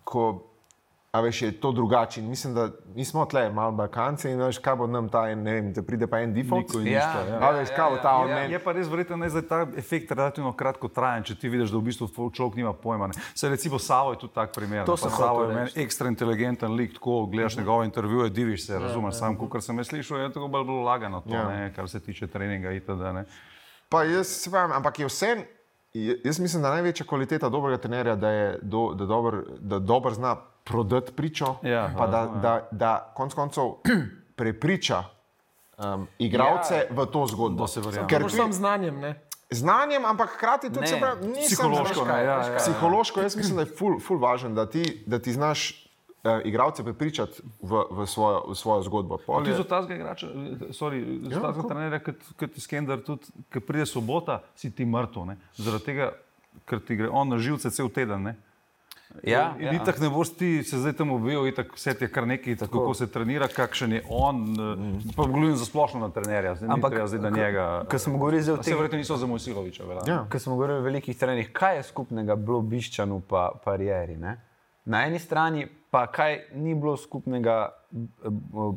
ko a veš, je to drugače. In mislim, da mi smo tle, malo Balkanci in veš, kaj bo nam ta en, ne vem, da pride pa en default. Ja, ništa, ja. A veš, kaj bo ta od Ja, meni. je pa res verjetno, da je ta efekt relativno kratko trajen, če ti vidiš, da v bistvu človek nima pojma. Ne. Se recimo Savo je tudi tak primer. To sem Pa Savo je meni ekstra inteligenten lik, tako gledaš njegove intervjuje, diviš se, razumeš, sam, kot sem jaz slišal, je tako bolj bolj lagano to, Ja. ne, kar se tiče treninga itd. ne. Pa jaz se pravim, ampak je vse. Jaz mislim, da največja kvaliteta dobrega trenerja, da je do, da dober, da dober zna prodati pričo, Ja, pa da, ja. da, da konc koncev prepriča um, igralce ja, v to zgodbo. Ker pri- sam znanjem, ne? znanjem, ampak hkrati tudi Ne, pravi, ni psihološko, samo ne, ja, ja, ja. Psihološko, jaz mislim, da je ful, ful važen, da ti, da ti znaš uh, igralce prepričati v, v, svojo, v svojo zgodbo. Pol Ti je- za tazga igrača, eh, sorry, za Ja, tazga tako. trenerja, kot skender, tudi, ko pride sobota, si ti mrtev. ne. Zaradi tega, ker ti gre on na živce cel teden. Ne? Ja, In ja. itak ne boš ti se zdaj tam objavil, itak vse je kar nekaj, tako. kako se trenira, kakšen je on, mm. pa govorim za splošno na trenerja, zdaj Ampak, treba zdaj, da njega. Ko smo govorili o Vse verjetno niso za Mojsiloviča. Ja. ko smo govorili o velikih trenerjih, kaj je skupnega bilo Biščanu pa Parieri? Ne? Na eni strani pa kaj ni bilo skupnega eh, eh,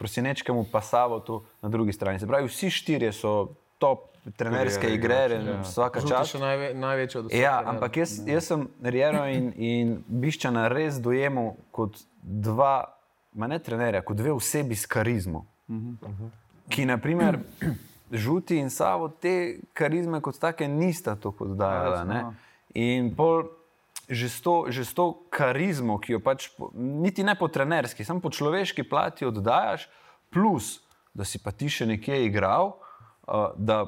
Prosinečkemu pa Savotu, na drugi strani. Se pravi, vsi štirje so top trenerske Kariere igre, ja. vsaka čas. še najve, največja od vseh. Ja, trenerjev. ampak jaz, jaz sem Riero in, in Biščana res dojemal kot dva, ma ne trenerja, kot dve osebi s karizmo. Ki, naprimer, žuti in savo te karizme kot take nista tako oddajala. Ja, ne. jasno, In pol. Že s, to, že s to karizmo, ki jo pač, niti ne po trenerski, samo po človeški plati oddajaš, plus da si pa ti še nekje igral, uh, da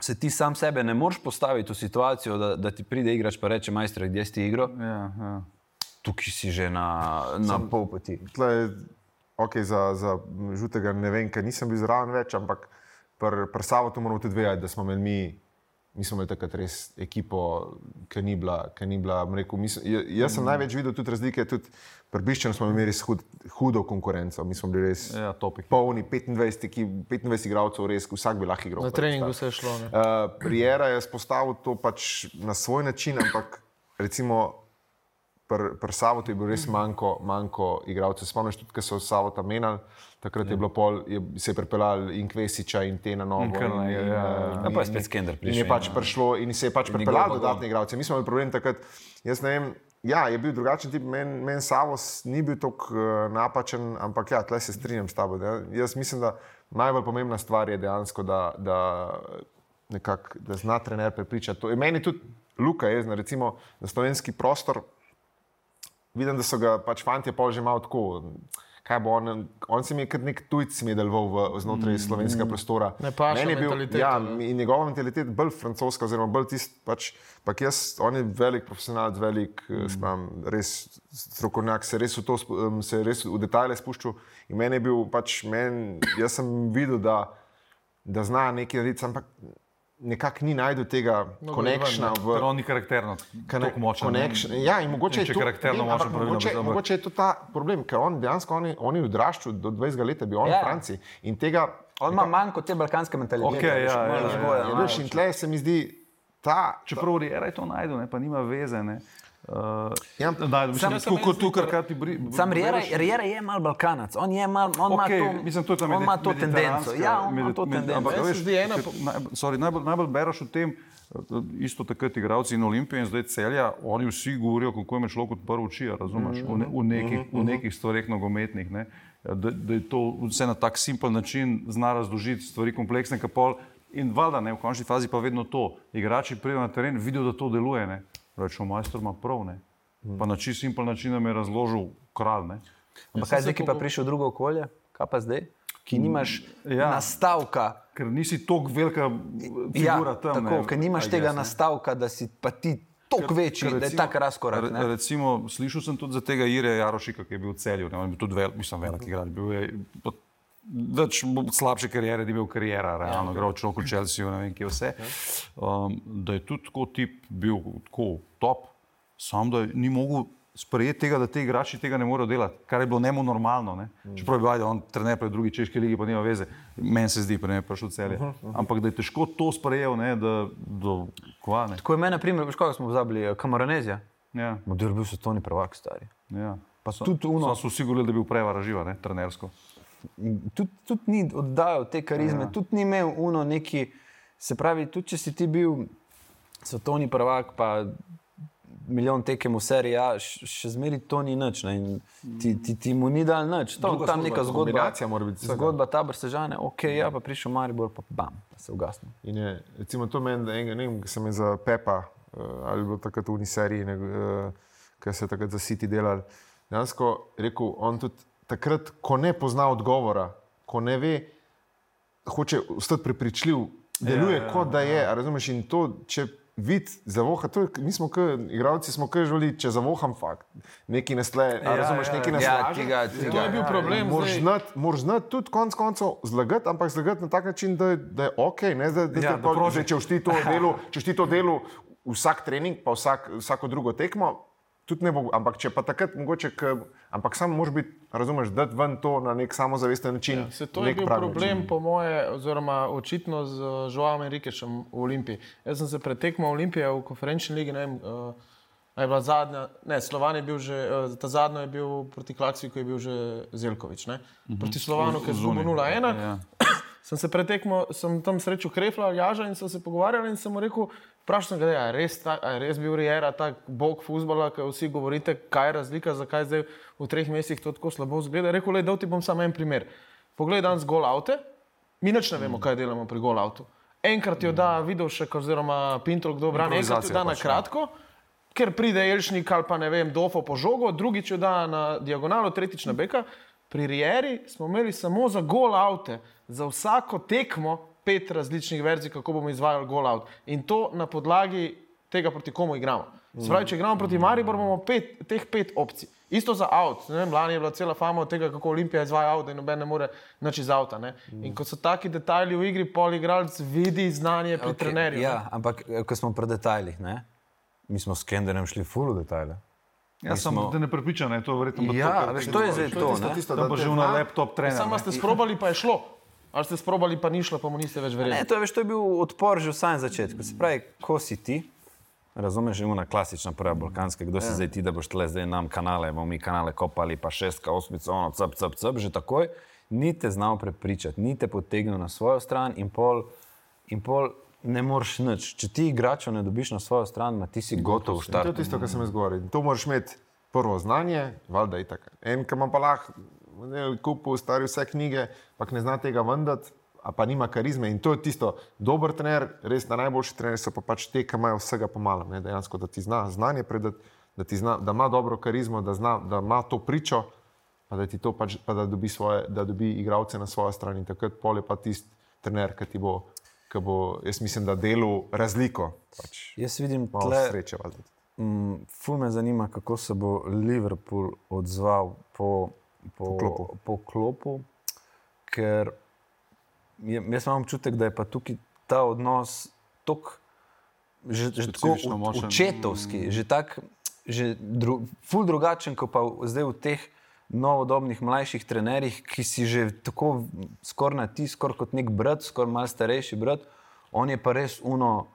se ti sam sebe ne moreš postaviti v situacijo, da, da ti pride igrač pa reče: Majster, kje si ti igral? Ja, ja. Tukaj si že na, na pol poti. Tle, okay, za, za žutega ne vem, ker nisem bil zraven več, ampak pri pr Savotu moramo tudi vedeti, da smo imeli mi, mi smo imeli takrat res ekipo, ki ni bila, ki ni bila, rekel, mi, smo- ja- jaz sem največ videl tudi razlike, tudi pri Biščanu smo imeli res hud, hudo konkurenco, mi smo bili res ja topi. polni, 25, ekip, 25 igralcev, res vsak bi lahko igral. Na treningu se je šlo. Ne? Uh, Prijera je spostavil to pač na svoj način, ampak recimo pri pr Savotu je bil res manjko, manjko igralcev. Spomniš tudi, ko so Savota menjali, takrat je bilo pol, je, se je pripeljal in Kvesiča in te na novo. In Krna, ja, ja, ja. Ja, pa je spet Skender In je prišel. pač prišlo in se je pač pripeljal dodatne igralce. Mi smo imeli problem takrat, jaz ne vem. Ja, je bil drugačen tip, meni men Savos ni bil tako uh, napačen, ampak ja, tle se strinjam s tabo. Da. Jaz mislim, da najbolj pomembna stvar je dejansko, da, da nekako, da zna trener prepričati. To je meni tudi Luka, jaz, recimo, na slovenski prostor. Vidim, da so ga pač fanti pa že malo tako. Kaj bo on, on se mi je kot nek tujec medalval v, znotraj mm, slovenskega mm, prostora. Ne paša Meni je bil, mentaliteta, ja, ne. in njegova mentaliteta bolj francoska, oziroma bolj tisti, pač, pa jaz, on je velik profesionalc, velik, mm. spam, res strokovnjak, se res v to, se je res v detajle spuščal. In meni je bil, pač, men, jaz sem videl, da, da zna nekaj narediti, ampak nekako ni najdu tega No, konekšna v. Ker on ni karakterno, tako močen. ne. Connection. Ja, in mogoče In je to, karakterno vem, pravilno mogoče, mogoče je to ta problem, ker on dejansko on je, on je odraščal do 20 let, je bil on Ja. v Franciji. In tega, On ima manj kot te balkanske mentalitete. Okej, veš, ja, malo ja, ja, vzgoja, ja, malo veš, in tle se mi zdi ta. Čeprav Riera je to najdel, ne, pa nima veze. Ne. Uh, Ja, da, mislim, Sam- tako kot tu, kar ti bri. Sam Riera, Riera je mal balkanac, on, je mal, on Okej, ima to, mislim, to on ima to tendenco. Ja, on ima to tendenco. Ampak, veš, ena naj, sorry, najbolj, najbolj bereš o tem, isto takrat igravci in Olimpije in zdaj celja, oni vsi govorijo, kako je človek odprl oči, a razumeš, v, ne, v, nekih, v nekih stvareh nogometnih. Ne? Da, da je to vse na tak simpel način zna razložiti stvari kompleksne, kapol. In valjda, ne, v končni fazi pa vedno to. Igrači pridejo na teren, vidijo, da to deluje. ne. Rečemo, majster ima prav. Ne. Pa na čist simpel način nam je razložil kralj. ne. Ampak kaj zdaj, ki pa prišel v drugo okolje, kaj pa zdaj? Ki nimaš Ja. ja. nastavka. Ker nisi tako velika figura Ja, tam. tako, ker nimaš tega ne. nastavka, da si pa ti toliko večji, da je tak razkorak. Re, ne. recimo, slišal sem tudi za tega Ire Jarošika, ki je bil v celju. Ne, on je bil tudi vel, mislim, velik igralec. Bil je Več slabše karijere, da je bil karijera, realno, igral človek v Chelsea, ne vem, kje vse. Um, da je tudi tako tip bil tako top, sam da ni mogel sprejeti tega, da ti igrači tega ne morejo delati, kar je bilo njemu normalno. Ne? Čeprav je bil ajde, on trener pri drugi češki ligi, pa nima veze, meni se zdi, pa ne je prišel celje. Ampak da je težko to sprejel, ne, da do kva ne. Tako je meni, na primer, veš, koga smo pozabili, Kamaronezija. Ja, Model bil svetovni prvak, stari. ja. Pa so, Tudi ono- so vsi govorili, da je bil prevara živa, ne, trenersko. Tudi tud ni oddajal te karizme, ja. tudi ni imel uno neki, se pravi, tudi če si ti bil svetovni prvak, pa milijon tekem v seriji, ja, še zmeri to ni nič. Ne, ti, ti, ti mu ni dal nič. To, Druga tam zgodba, neka zgodba. mora biti vsega. Zgodba tabor sežane, ok, ja, pa prišel Maribor, pa bam, pa se ugasne. In je, recimo, to meni, da enega, ne vem, ki sem je za Pepa uh, ali bilo takrat v uni seriji, ne, uh, ki se je takrat za City delal. Dejansko rekel, on tudi takrat, ko ne pozna odgovora, ko ne ve, hoče ostati prepričljiv, deluje, ja, ja, kot da je. a Razumeš? In to, če vid, zavoha, to je, mi smo, k, igravci smo kar želi, če zavoham fakt, neki nasle, ja, razumeš, ja, neki ja. nasle. Ja, tega, tega. To je bil problem. Moraš znati, tudi konec koncev zlagati, ampak zlagati na tak način, da, je- da je ok. Ne, da, da, Ja, ja, da kroži. zdaj, če ti to delo, če ti to delo vsak trening, pa vsak, vsako drugo tekmo, tudi ne bo. Ampak če pa takrat mogoče, k, ampak samo moraš biti, razumeš, dati ven to na nek samozavesten način. Ja, se to je nek bil problem, način. po moje, oziroma očitno z uh, Žovom Enrikešem v Olimpiji. Jaz sem se pretekmal Olimpije v konferenčni ligi, ne vem, uh, je bila zadnja, ne, Slovan je bil že, uh, ta zadnja je bil proti Klaksiju, ko je bil že Zelkovič, ne? Proti Slovanu, ki je zgubil 0-1. Ja. sem se pretekmo, sem tam srečal Krefla, Jaža in sem se pogovarjal in sem mu rekel, vprašal sem ga, "A je res, ta, je res bil Riera, tak bog futbola, ki vsi govorite, kaj je razlika, zakaj zdaj v treh mesecih to tako slabo zgleda. Rekel je, da ti bom samo en primer. Poglej danes gol avte, mi nič ne vemo, kaj delamo pri gol avtu. Enkrat jo da Vidovšek oziroma Pintol, kdo brani, enkrat jo da na pač, ja. kratko. Ker pride Elšnik ali pa ne vem, Dofo po žogo, drugič jo da na diagonalo, tretjič na beka. Pri Rieri smo imeli samo za gol avte, za vsako tekmo pet različnih verzij, kako bomo izvajali gol out. In to na podlagi tega, proti komu igramo. Se pravi, če igramo proti Mariboru, imamo pet, teh pet opcij. Isto za out. Ne Vem, lani je bila cela fama od tega, kako Olimpija izvaja avto in noben ne more nič iz avta. Ne? In ko so taki detajli v igri, pol igralec vidi znanje pri okay, trenerju. ne. Ja, ampak eh, ko smo pri detajlih, ne? mi smo s Kenderjem šli ful v detajle. Jaz sem smo- te ne prepričan, da je to verjetno. Ja, to, kar veš, ti to je zdaj to. tisto, ne. tisto, Tam da pa te že zna- na laptop trener. Samo ne. ste sprobali, pa je šlo. Ali ste sprobali, pa ni šlo, pa mu niste več Ne, verjeli. to je, veš, to je bil odpor že v samem začetku. Se pravi, ko si ti, razumeš, že ima klasična prva balkanska, kdo si zdaj ti, da boš tle zdaj nam kanale, bomo mi kanale kopali, pa šestka, osmica, ono, cep, cep, cep, že takoj, ni te znal prepričati, ni te potegnil na svojo stran in pol, in pol ne moreš nič. Če ti igrača ne dobiš na svojo stran, ma ti si gotov v To je tisto, kar sem jaz govoril. In To moraš imeti prvo znanje, valjda je tako. En, ki ima pa lahko, kupu stari vse knjige, pa ne zna tega vendati, pa nima karizme. In to je tisto, dober trener, res na najboljši trener so pa pač te, ki imajo vsega pomalem. Ne? Dejansko, da ti zna znanje predati, da, zna, da ima dobro karizmo, da, zna, da ima to pričo, pa da, ti to pač, pa da, dobi, svoje, da dobi igralce na svojo stran. In takrat pol je pa tisti trener, ki ti bo. ki Bo, jaz mislim, da delu razliko. Pač, Jaz vidim malo tle, sreče. valjda. Mm, Ful me zanima, kako se bo Liverpool odzval po, po, Po klopu. po klopu, ker je, jaz imam občutek, da je pa tukaj ta odnos tako, že, že tako močen. očetovski, že tako, že dru, ful drugačen, kot pa zdaj v teh novodobnih mlajših trenerjih, ki si že tako skoraj na ti, skoraj kot nek brat, skoraj malo starejši brat, on je pa res uno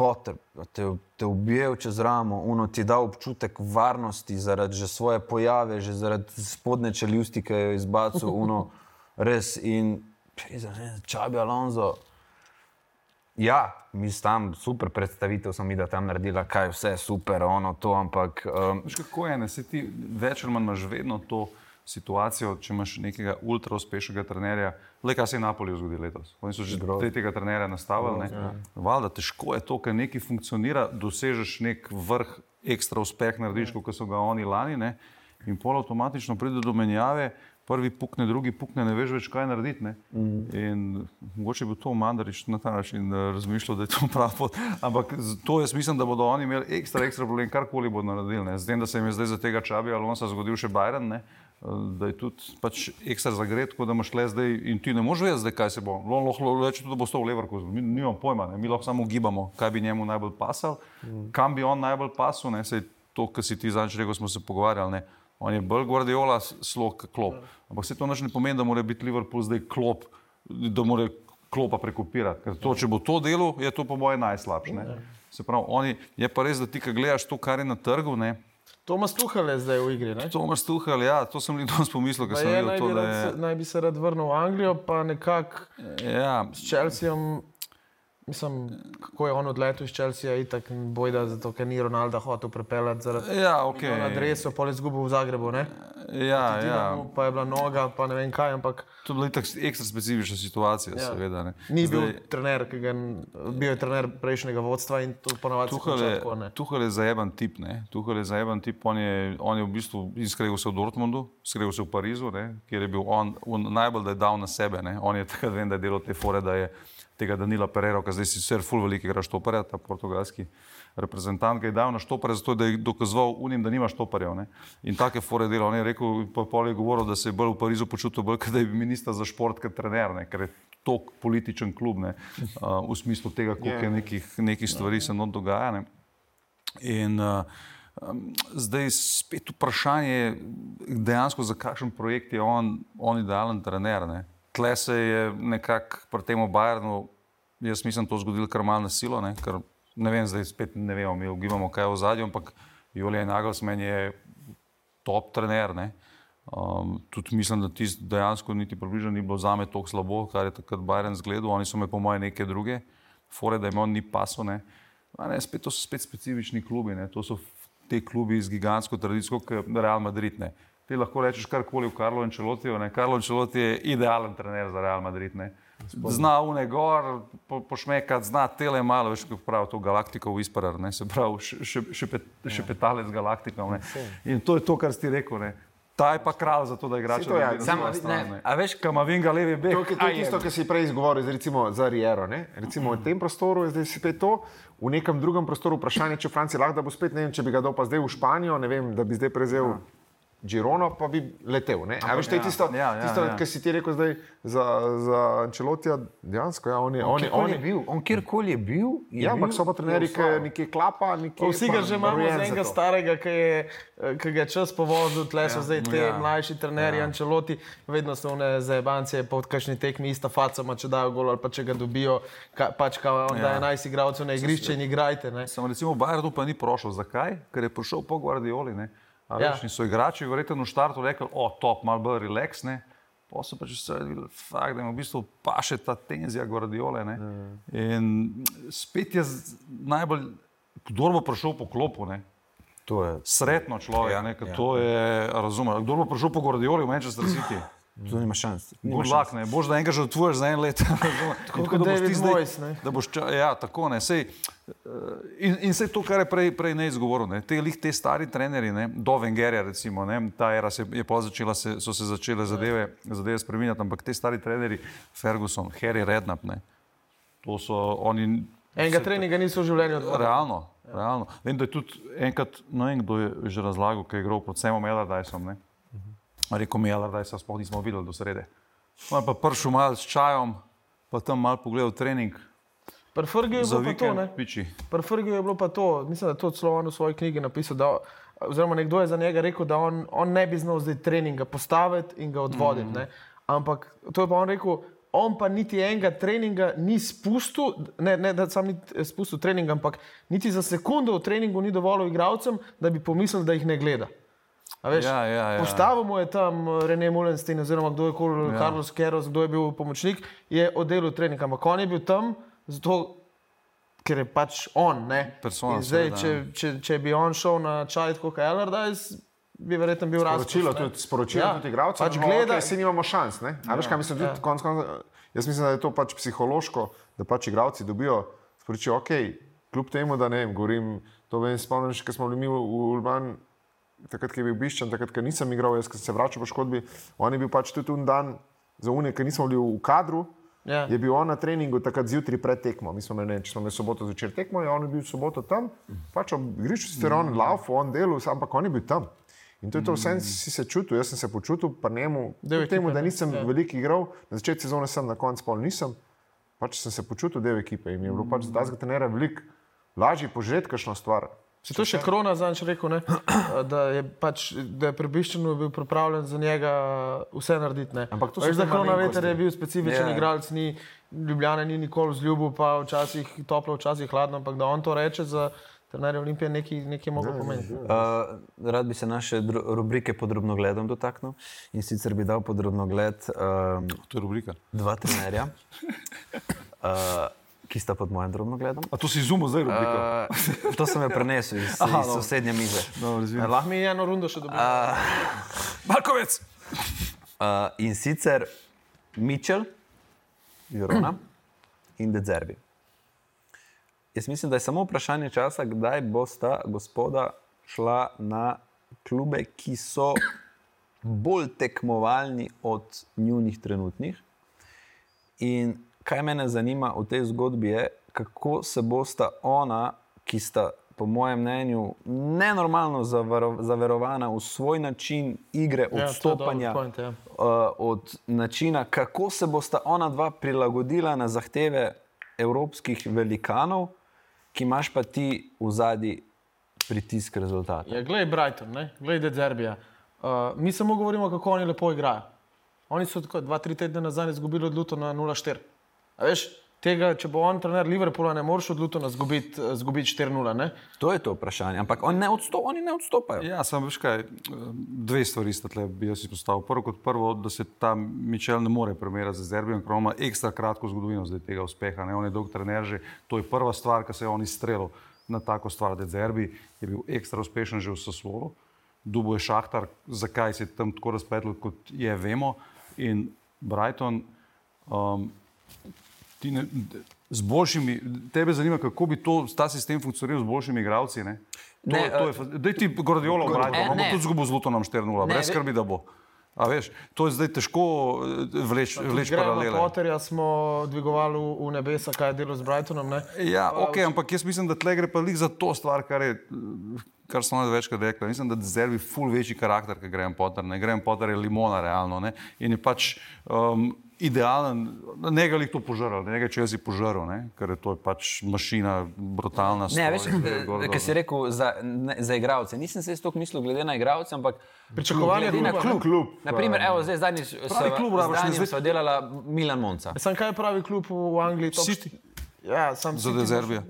fotor, te, te ubijal čez ramo, uno ti da občutek varnosti zaradi že svoje pojave, že zaradi spodne čeljusti, ki jo je izbacil, uno res in čabi Alonso. Ja, mi tam super predstavitev smo mi, da tam naredila, kaj vse super, ono to, ampak um, Veš, kako je, ne? se ti več ali manj imaš vedno to situacijo, če imaš nekega ultra uspešnega trenerja. Le kaj se je Napoliju zgodilo letos? Oni so že tretjega trenerja nastavili. ne. Valjda, težko je to, ker nekaj funkcionira, dosežeš nek vrh, ekstra uspeh narediš, kot so ga oni lani, ne? in pol avtomatično pride do menjave. Prvi pukne, drugi pukne, ne veš več, kaj narediti. ne. In mogoče bi to Mandarič na ta način eh, razmišljal, da je to prav pot. Ampak to jaz mislim, da bodo oni imeli ekstra, ekstra problem, karkoli bodo naredili. Ne. Z tem, da se jim je zdaj za tega Čabi Alonso zgodil še Bajren, ne, da je tudi pač ekstra zagret, tako da imaš le zdaj in ti ne moreš vedeti, kaj se bo. On lahko reče, tudi, da bo stal v Leverkusen. Mi nimamo pojma, ne. mi lahko samo gibamo, kaj bi njemu najbolj pasal, kam bi on najbolj pasal. Ne. Sej to, kar si ti zadnjič rekel, smo se pogovarjali. Ne. On je bolj Guardiola, slog klop. Ampak se to nič ne pomeni, da mora biti Liverpool zdaj klop, da mora klopa prekopirati. Ker to, če bo to delo, je to po mojem najslabše. ne. Se pravi, oni, je pa res, da ti, ki gledaš to, kar je na trgu, ne, Tomas Tuhal je zdaj v igri. Ne? Tomaš Tuhal, ja, to sem jih danes pomislil, ker sem videl naj, to, bi rad, je. se- naj bi se rad vrnil v Anglijo, pa nekako Ja, s Chelseaom. Mislim, kako je on odletel iz Chelsea, itak bojda, zato ker ni Ronaldo hotel prepeljati zaradi ja, ok. okay. adreso, pol je izgubil v Zagrebu, ne? Ja, ja. Dinamu Pa je bila noga, pa ne vem kaj, ampak To je bila itak ekstra specifična situacija, Ja. seveda. Ne. ni Zdaj, bil trener, ki ga, bil je trener prejšnjega vodstva in to ponovadi se Tuhal konča je, tako, ne. Tuhal je zajeban tip. Ne? Tuhal je zajeban tip. On je, on je v bistvu skregal se v Dortmundu, skregal se v Parizu, ne? kjer je bil on, on najbolj, da je dal na sebe. Ne? On je takrat vem, da je delal te fore, da je tega Danila Pereira, ki zdaj si sicer full velikega štoparja, ta portugalski reprezentant, ki je dal na štopare, zato da je dokazoval unim, da nima štoparjev. Ne? In take fore delal. Je rekel, pa pol je govoril, da se je bolj v Parizu počutil, bolj, da je bil minister za šport, kot trener, ne? ker je tok političen klub, ne? uh, v smislu tega, koliko je nekih, nekih stvari se not dogaja. Ne? In uh, um, zdaj spet vprašanje, dejansko za kakšen projekt je on, on idealen trener. Ne? Tle se je nekako pri tem Bajernu, jaz mislim, to zgodilo kar malo na silo, ne? ker ne vem, zdaj spet ne vemo, mi ugibamo, kaj je v zadju, ampak Julija Nagelsmann je top trener. Ne? Um, tudi mislim, da ti dejansko niti približno ni bilo za me tako slabo, kar je takrat Bajren zgledal. Oni so me, po mojem, neke druge, fore, da jim on ni paso. Ne. A Ne, spet, to so spet specifični klubi, ne. to so te klubi z gigantsko tradicijo, kot je Real Madrid. Ne. Ti lahko rečeš karkoli v Karlo Ancelotiju. ne. Karlo Ancelotti je idealen trener za Real Madrid. Ne. Zna une gor, po, pošmekati, zna tele malo, veš, kako pravi to galaktiko whisperer, ne, se pravi še, še, pet, še petalec galaktikov. Ne. In to je to, kar si rekel. Ne. Ta je pa kralj za to, da igra Saj to je, samo, ne, a veš, Kamavinga levi bek. To, to je tisto, kar si prej izgovoril, recimo za Riero. Ne? Recimo v tem prostoru je zdaj spet to, v nekem drugem prostoru vprašanje, če Franci lahko da bo spet, ne vem, če bi ga dal pa zdaj v Španijo, ne vem, da bi zdaj prevzel Girono, pa bi letel. Ne? A veš, to je ja, tisto, ja, ja, tisto ja. kar si ti rekel zdaj za, za Ancelotija, dejansko, ja, on je, on je, on on je, bil, on kjerkoli je bil. Je ja, ampak so pa trenerji, ki nekje klapa, Pa Vsi ga že imamo za enega starega, ki je, eh, ki ga je čas povozil, tle so zdaj te ja. mlajši trenerji, Ančeloti, vedno so one zajebance po kakšni tekmi ista facama, če dajo gol ali pa če ga dobijo, ka, pač kao on Ja. daje 11 igralcev na igrišče in igrajte. Ne. Samo recimo Bajernu pa ni prošel. Zakaj? Ker je prišel po Guardioli. Ne? Ja. Veš, in so igrači verjetno v štartu rekli, o, top, malo bolj relaksne. Pa so pač vse videli, fakt, da jim v bistvu paše ta tenzija Guardiole. Ne? In spet je najbolj, kdo bo prišel po klopu, ne? To je. sretno človek, Ja, ja, ne, ja. ja. to je, razumem. Kdo bo prišel po Guardioli v Manchester City? To nima šans. Nima šans. ne, bož da enkrat že otvoriš za en let. tako kot David Moyes, ne. Da boš ča, ja, tako ne. Sej, eh, in, in sej to, kar je prej, prej ne izgovoril, ne, te, lih, te stari trenerji, ne, do Vengerja recimo, ne, ta era se je začela, se, so se začele zadeve, zadeve spreminjati, ampak te stari trenerji, Ferguson, Harry Redknapp, ne, to so oni. Enega se- treninga niso v življenju odvodili. Realno, realno. Vem, da je tudi enkrat, no vem, kdo je že razlagal, kaj je igral pod Semom Elardajsom. ne. Rekel mi je, Elardajsa sploh nismo videli do srede. Je pa prišel mal s čajom, pa tam mal pogledal trening. Pri Fergiju je bilo pa to, ne? Fergiju je bilo pa to, mislim, da je to celo on v svoji knjigi napisal, da, oziroma nekdo je za njega rekel, da on, on ne bi znal zdaj treninga postaviti in ga odvoditi. Mm. Ampak to je pa on rekel, on pa niti enega treninga ni spustil, ne, ne da sam ni spustil treninga, ampak niti za sekundo v treningu ni dovolil igralcem, da bi pomislili, da jih ne gleda. Veš, Ja, ja, ja. Postavil mu je tam eh, René Mulenstein, oziroma kdo je kol, ja. Carlos Keros, kdo je bil pomočnik, je oddelil trening, ampak on je bil tam zato, ker je pač on. ne. Persona, zdaj, seveda, če, če, če bi on šel na čaj kot Allardyce, bi verjetno bil razlog. Sporočilo tudi, sporočilo Ja, tudi igralcem, pač no, gleda- okay, si nimamo šans. Ne? A veš, kaj mislim, tudi Ja. konc konca, jaz mislim, da je to pač psihološko, da pač igralci dobijo sporočilo, ok, kljub temu, da ne vem, govorim, to vem, spomnim še, ko smo bili mi v, v Urban, takrat, ko je bil Biščan, takrat, ko nisem igral, jaz, sem se vračal po škodbi, on je bil pač tudi un dan za unik, ker nismo bili v kadru. Ja. Je bil on na treningu takrat zjutraj pred tekmo. Mi smo imeli, ne če smo imeli soboto zvečer tekmo, in on je bil soboto tam, pač ob igrišču si on laufal, on delal, ampak on je bil tam. In to je to, vse si se čutil, jaz sem se počutil, pa njemu, Del kljub temu, ekipe, da nisem Ja. veliko igral, na začetku sezone sem, na koncu pol nisem, pač sem se počutil del ekipe in je bilo pač za tega trenera veliko lažje požeti kakšno stvar. Si to še krona zanč rekel, ne? da je, pač, da je prebiščeno bil pripravljen za njega vse narediti. Ne? Ampak to Veš, te da krona veter je bil specifičen Ja. yeah. igralec, ni Ljubljana ni nikoli vzljubil, pa včasih toplo, včasih hladno, ampak da on to reče za trenerja Olimpije, nekaj, nekaj mogo pomeniti. Uh, rad bi se naše rubrike podrobno gledom dotaknil in sicer bi dal podrobno gled um, To je rubrika. dva trenerja, uh, ki sta pod mojim drobno gledom. A to si izumil zdaj rubriko? Uh, to sem jo prenesel iz, Aha, iz no. sosednje mize. Dobro, razumem. Lahko mi je eno rundo še dobro. Markovec! Uh, in sicer Mitchell, Jurona in Dezerbi. Jaz mislim, da je samo vprašanje časa, kdaj bosta gospoda šla na klube, ki so bolj tekmovalni od njunih trenutnih. In kaj mene zanima v tej zgodbi je, kako se bosta ona, ki sta po mojem mnenju nenormalno zavaro- zaverovana v svoj način igre, Ja, odstopanja point, ja. uh, od načina, kako se bosta ona dva prilagodila na zahteve evropskih velikanov, ki imaš pa ti v zadnji pritisk rezultata. Ja, glej Brighton, ne? glej Dezerbija. Uh, mi samo govorimo, kako oni lepo igrajo. Oni so tako dva, tri tedne nazaj izgubili od Lutona 0-4. A veš, tega, če bo on trener Liverpoola, ne moreš od Lutona izgubiti uh, izgubiti 4-0. ne? To je to vprašanje, ampak oni ne, odsto, oni ne odstopajo. Ja, samo veš kaj, dve stvari sta tle bi jaz izpostavil. Prvo kot prvo, da se ta Mičel ne more primerjati z Zerbijem, ker ima ekstra kratko zgodovino zdaj tega uspeha. Ne? On je dolg trener že, to je prva stvar, ki se je on izstrelil na tako stvar. Da Zerbi je bil ekstra uspešen že v Sasvolu, Dubo je Šahtar, zakaj se je tam tako razpletel, kot je, vemo. In Brighton, um, ti ne, z boljšimi, tebe zanima, kako bi to, ta sistem funkcioniral z boljšimi igralci. Ne? To, Ne, to je, fa- daj ti Gordiolo, Gor- Brighton, e, on bo ne. tudi zgubil z Lutonom 4-0, Ne, brez skrbi, da bo. A veš, to je zdaj težko eh, vleč, vleč paralele. Potterja smo dvigovali v, v nebesa, kaj je delo z Brightonom. Ne? Ja, ok, ampak jaz mislim, da tle gre pa lik za to stvar, kar, je, kar smo večkrat rekli. Mislim, da Zervi ful večji karakter, kot Graham Potter. Ne? Graham Potter je limona, realno. Ne? In je pač um, idealen, ne ga jih to požrl, ne ga če jaz jih požrl, ne? ker je to pač mašina, brutalna. Ne, stroj, veš, kaj si ne. rekel za, ne, za igralce. Nisem se toliko mislil glede na igralce, ampak Pričakovanja glede na kluba, klub. ne? Klub, Naprimer, evo, zdaj zadnjič Pravi klub, rabiš, ne, zdaj- smo delala Milan Monca. Sam kaj pravi klub v Angliji? Top City. Ja, sam Za Dezerbija.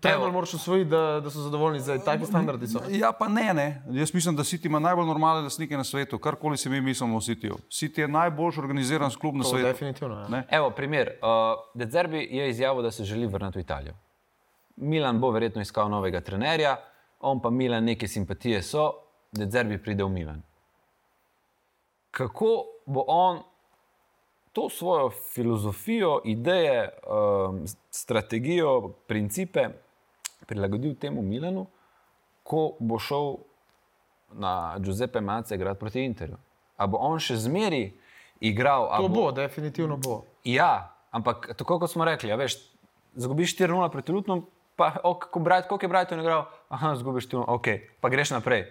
Temelj moraš osvojiti, da, da so zadovoljni. Zdaj, taki standardi so. Ja, pa ne, ne. Jaz mislim, da City ima najbolj normalne lastnike na svetu, karkoli se mi mislimo o Cityju. City je najbolj organiziran klub na To svetu. definitivno. Ja. Ne? Evo, primer. Uh, Dezerbi je izjavil, da se želi vrniti v Italijo. Milan bo verjetno iskal novega trenerja, on pa Milan neke simpatije so, Dezerbi pride v Milan. Kako bo on to svojo filozofijo, ideje, um, strategijo, principe prilagodil temu Milanu, ko bo šel na Giuseppe Mace igrati proti Interju. A bo on še zmeri igral? To bo, definitivno bo. Ja, ampak tako kot smo rekli, ja, veš, zgubiš 4-0 proti Lutnu, pa ok, ko Bright, koliko je Brighton igral, aha, zgubiš 4-0, ok, pa greš naprej.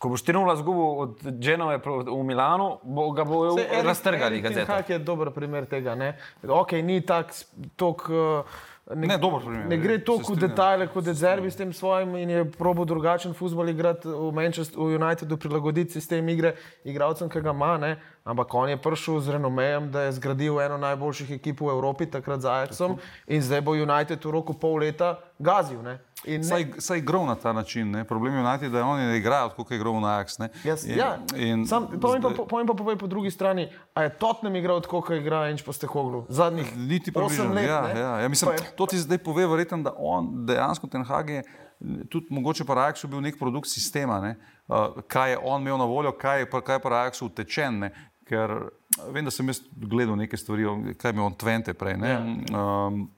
Ko boš 4-0 zgubil od Genove v Milanu, bo, ga bojo Erik- raztrgali. Hag je dober primer tega. Ne? Ok, ni tako. Uh, ne, Ne, dober primer, Ne gre se toliko v detajle kot je Zerbi s tem svojim in je probo drugačen futbol igrati v Manchesteru, v Unitedu, prilagoditi sistem igre igralcem, ki ga ima. Ne? Ampak on je prišel z renomejem, da je zgradil eno najboljših ekip v Evropi, takrat z Ajaxom, in zdaj bo United v roku pol leta gazil. Ne? In ne- Saj, saj igral na ta način. Ne? Problem je United, da on je igral, kot je igral na ne. Jaz, In- ja, in sam, povem, pa, povem pa povej po drugi strani, a je Tottenham igral tako, kot igra Enč po Stehoglu zadnjih Niti približno. let. Ja, ne? ja, ja, mislim, je- to ti zdaj pove, verjetno, da on dejansko ten Hag je tudi mogoče pa Ajaxu bil nek produkt sistema, ne? uh, kaj je on imel na voljo, kaj je kaj je pa Ajaxu utečen. Ne? Ker vem, da sem jaz gledal neke stvari, kaj je imel on Twente prej. Ne? Um,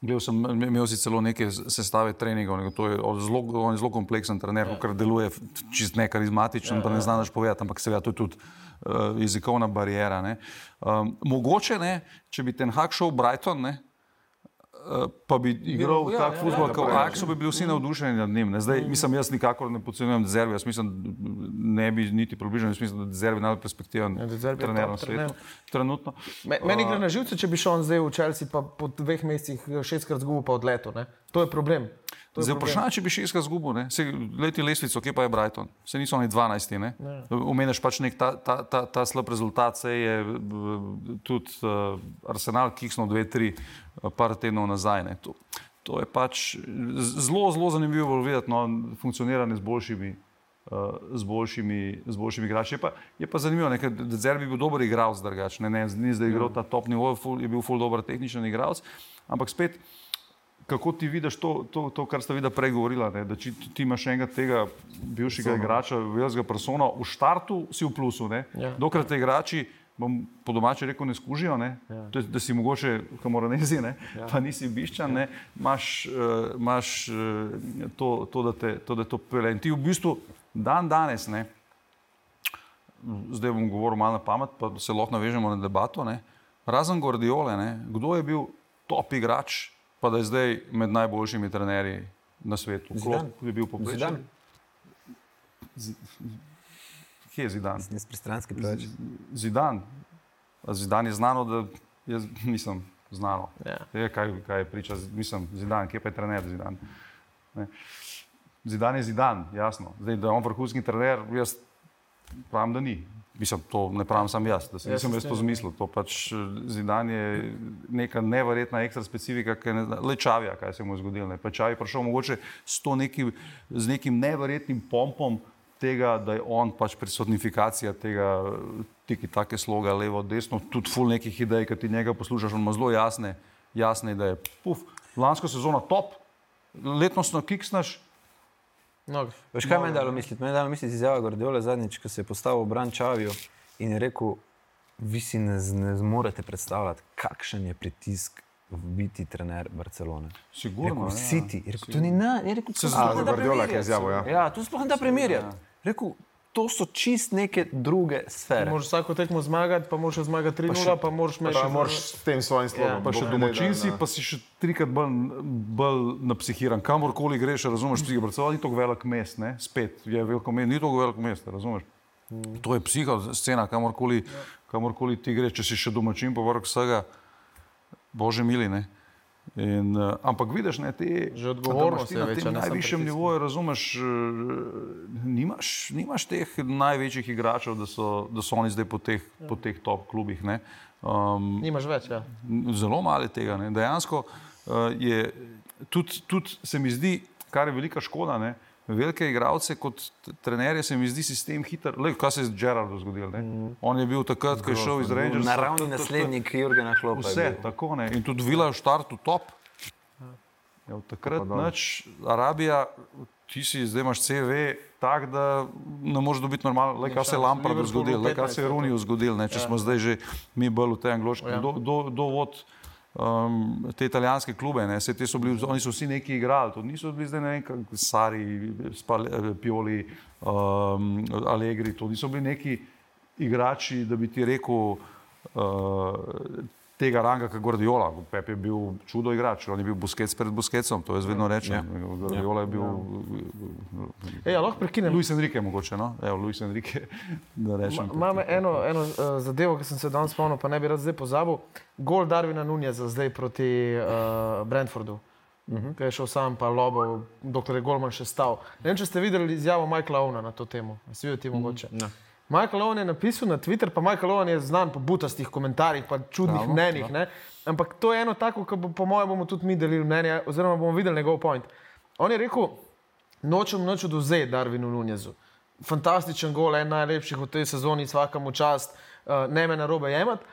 Gledal sem, imel si celo neke sestave treningov, to je zelo, on je zelo kompleksen trener, ker deluje čist ne karizmatičen, pa ne znaš povedati, ampak seveda to je tudi uh, jezikovna barijera. ne. Um, mogoče ne, če bi ten Hag šel v Brighton, ne, pa bi igral ja, tak ja, futbol, ja, kot Aksu, bi bili vsi navdušeni nad njim. ne. Zdaj, mislim, jaz nikakor ne podcenjujem Dezervi, jaz mislim, ne bi niti približno, jaz mislim, da Dezervi najbolj perspektiven Ja, trener na svetu. Trenutno. Me- Meni gre na živce, če bi šel on zdaj v Chelsea, pa po dveh mesecih šestkrat zgubil, pa odletel. Ne? To je problem. Zdaj, vprašanje, če bi zgubil, ne? se leti lestvico, kje pa je Brighton, se niso oni 12. Ne? Umeniš pač nek ta, ta, ta, ta slab rezultat, se je b- tudi uh, Arsenal kiksnil dve, tri, uh, par tednov nazaj. Ne? To, to je pač zelo, zelo zanimivo videti no, funkcioniranje z boljšimi. Z, boljšimi, z boljšimi igrači. Je pa, je pa zanimivo, ker Zerbi je bil dober igralec, drugače. Ne, ne, ni zdaj igral ta top nivo, ful, je bil ful dober tehničen igralec, ampak spet kako ti vidiš to, to, to kar ste videli prej govorila, ne? da či, ti imaš enega tega bivšega igrača, velikega persona, v štartu si v plusu, ne? Ja. dokler te igrači, bom po domače rekel, ne skužijo, ne? Ja. To da si mogoče kamoranezi, ne? ja. pa nisi biščan, ne? imaš, uh, imaš uh, to, to, da te, to, da to pele. In ti v bistvu dan danes, ne? zdaj bom govoril malo na pamet, pa se lahko navežemo na debato. Ne? Razen Gordiole, ne? kdo je bil top igrač, pa da je zdaj med najboljšimi trenerji na svetu? Zidane. Kdo je bil poprečen? Zidane. Kje je Zidan? Nis pristranski preveč. Zidan. Zidan je znano, da jaz nisem znano. Ja. Je, kaj, kaj je priča, mislim, Zidan, kje pa je trener Zidan. Ne. Zidan je Zidan, jasno. Zdaj, da je on vrhunski trener, jaz pravim, da ni. Mislim, to ne pravim sam jaz, da se nisem se jaz to zmislil. To pač eh, Zidan je neka neverjetna ekstra specifika, ki ne zna, le čavija, kaj se mu je zgodilo. ne. Pa čavi je prišel mogoče s, to nekim, z nekim neverjetnim pompom tega, da je on pač personifikacija tega tiki take sloga, levo, desno, tudi full nekih idej, ki ti njega poslušaš, on ima zelo jasne, jasne ideje. Puf, lansko sezono top, letnostno kiksnaš, No, Veš, kaj me je dalo misliti? Me je dalo misliti izjava Gordiola zadnjič, ko se je postavil v bran Čavijo in je rekel, vi si ne, ne zmorete predstavljati, kakšen je pritisk biti trener Barcelone. sigurno. Rekel, ja. Je rekel, to ni na, je rekel, to Se za da Guardiola, ki je izjavil, ja. Ja, to sploh ne da primerjati. Rekel, to so čist neke druge sfere. Moraš vsako tekmo zmagati, pa moraš zmagati 3-0, pa moraš imeti Pa moraš s tem svojim. Ja. Pa še Bog ne domačin si, da- pa si še trikrat bolj, bolj napsihiran. Kamorkoli greš, razumeš, psihi. Barcelona ni tako velik mest, ne? spet je veliko mest, ni tako velik mest, razumeš. To je psiha scena, kamorkoli, kamorkoli ti greš, če si še domačin, pa vrh vsega, bože mili. Ne? In, uh, ampak vidiš, ne, te, Že odgovornost da imaš ti je na tem najvišjem nivoju, razumeš, uh, nimaš, nimaš teh največjih igračev, da so, da so oni zdaj po teh, po teh top klubih. Ne? Um, Nimaš več, ja. zelo malo tega. Ne. Dejansko uh, je tudi, tudi se mi zdi, kar je velika škoda. Ne. Velike igralce kot trenerje se mi zdi sistem hiter. Lej, kaj se je z Gerardom zgodilo? Mm. On je bil takrat, ko je šel iz Rangers. Naravni naslednik Jurgena Klopa. Vse, tako ne. In tudi Vila je v štartu top. Ja, takrat nič, Arabija, ti si zdaj imaš CV tak, da ne moreš dobiti normalno, le kaj se je. Lampardu zgodilo, le kaj se je 15, Runiju zgodilo, ne, če Ja. smo zdaj že mi bolj v tej angliški, Ja. do, do, do vod um, te italijanske klube, ne, se, te so bili, oni so vsi neki igrali, to niso bili zdaj ne vem, kak Sari, Spal, Pioli, um, Allegri, to niso bili neki igrači, da bi ti rekel, uh, tega ranga, kot Guardiola. Pep je bil čudo igrač, on je bil Busquets pred Busquetsom, to jaz vedno rečem. Ja. Guardiola je bil Ej, ja, lahko prekinem. Luis Enrique, mogoče. No? Evo, Luis Enrique, da rečem. Imam eno, eno uh, zadevo, ki sem se danes spomnil, pa ne bi rad zdaj pozabil. Gol Darvina Nunjeza zdaj proti uh, Brentfordu. Uh -huh. Ki je šel sam, pa lobo, dokler je Golman še stal. Ne vem, če ste videli izjavo Michaela Owna na to temo. Si videl ti mogoče? Ne. Michael Owen je napisal na Twitter, pa Michael Owen je znan po butastih komentarjih, pa čudnih Pravno, mnenjih. Ne? Ampak to je eno tako, ki bo, po mojem, bomo tudi mi delili mnenje, oziroma bomo videli njegov point. On je rekel, nočem noč oduzeti Darvinu Nunezu. Fantastičen gol, en najlepših v tej sezoni, vsakemu čast, uh, ne me na robe jemati.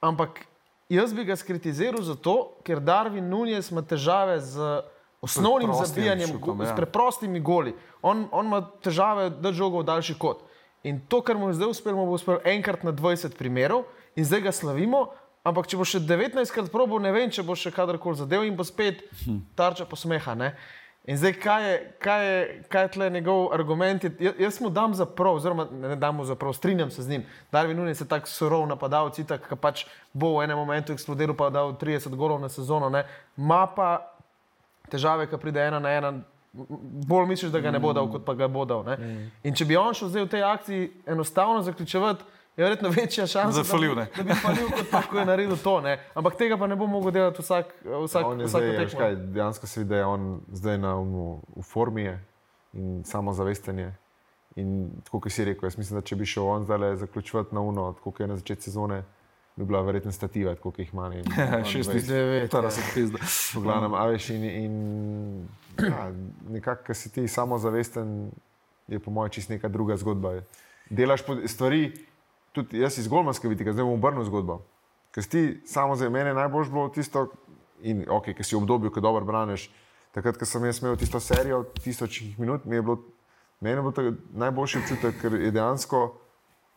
Ampak jaz bi ga skritiziral zato, ker Darvin Nunez ima težave z osnovnim zabijanjem, šutom, go- ja. s preprostimi goli. On, on ima težave, da žogo v daljši kot. In to, kar mu je zdaj uspelo, bo uspelo enkrat na 20 primerov in zdaj ga slavimo. Ampak, če bo še 19 krat probo, ne vem, če bo še kadarkoli zadev in bo spet tarča posmeha. Ne? In zdaj, kaj je, kaj je, kaj je tle njegov argument? Je, jaz, mu dam za prav, oziroma ne, dam mu za prav, strinjam se z njim. Darvin Nunes je tako surov napadalec, ki pač bo v enem momentu eksplodiral, pa dal 30 golov na sezono. Ne? Ma pa težave, ki pride ena na ena. Bolj misliš, da ga ne bo dal, kot pa ga bo dal. Mm. In če bi on šel zdaj v tej akciji enostavno zaključevati, je verjetno večja šansa, Zafalil, da, da bi falil, kot pa, ko je naredil to. Ne? Ampak tega pa ne bo mogel delati vsak, vsak, On je vsako zdaj, veš tekmo. kaj, dejansko se vidi, da je on zdaj na, v, v formi je in samozavesten je. In tako, kot si rekel, jaz mislim, da če bi šel on zdaj zaključovati na uno, tako kot je na začetku sezone, bi bila verjetno stativa, tako kot jih ima. in- on Šest dvajset. Devet, Tara ja. se pizda. V glavnem, a veš, in, in ja, nekako, ki si ti samozavesten, je po mojem čist neka druga zgodba. Delaš stvari, tudi jaz iz Golmanske vidika, zdaj bom obrnil zgodbo. Ker si ti samo za mene najbolj bilo tisto, in ok, ki si v obdobju, ko dobro braniš. Takrat, ko sem imel tisto serijo, tisočih minut, mi je bilo, meni je bil to najboljši občutek, ker je dejansko,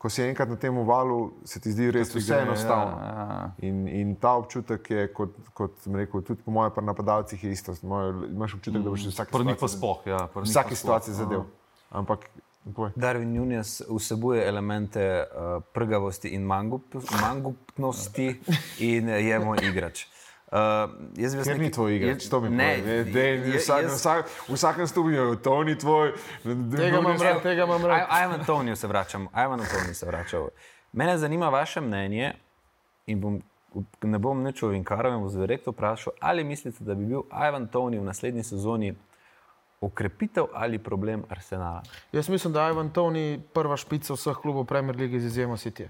ko si enkrat na tem valu, se ti zdi res vse enostavno. Ja, ja. In, in ta občutek je, kot, kot sem rekel, tudi po mojem, pri napadalcih je isto. Moje, imaš občutek, da boš vsak Pri njih pa spoh. Ja, pri v njih vsaki pa sploh. situaciji zadev. Ampak. Darwin Nunes vsebuje elemente uh, prgavosti in mangup, mangupnosti in je moj igrač. Uh, jaz bi vas Ker ni tvoj igrač, jaz- to mi ne, je- vsak, jaz- vsak, v vsakem stupnju, to ni tvoj. Tega imam rad, tega imam rad. Aj- Ivan Toniju se vračam, Ivan Toniju se vračal. Mene zanima vaše mnenje in bom, ne bom nič ovinkarov in bom direktno vprašal, ali mislite, da bi bil Ivan Toni v naslednji sezoni okrepitev ali problem Arsenala? Jaz mislim, da je Ivan Toni prva špica vseh klubov Premier League z izjemo City.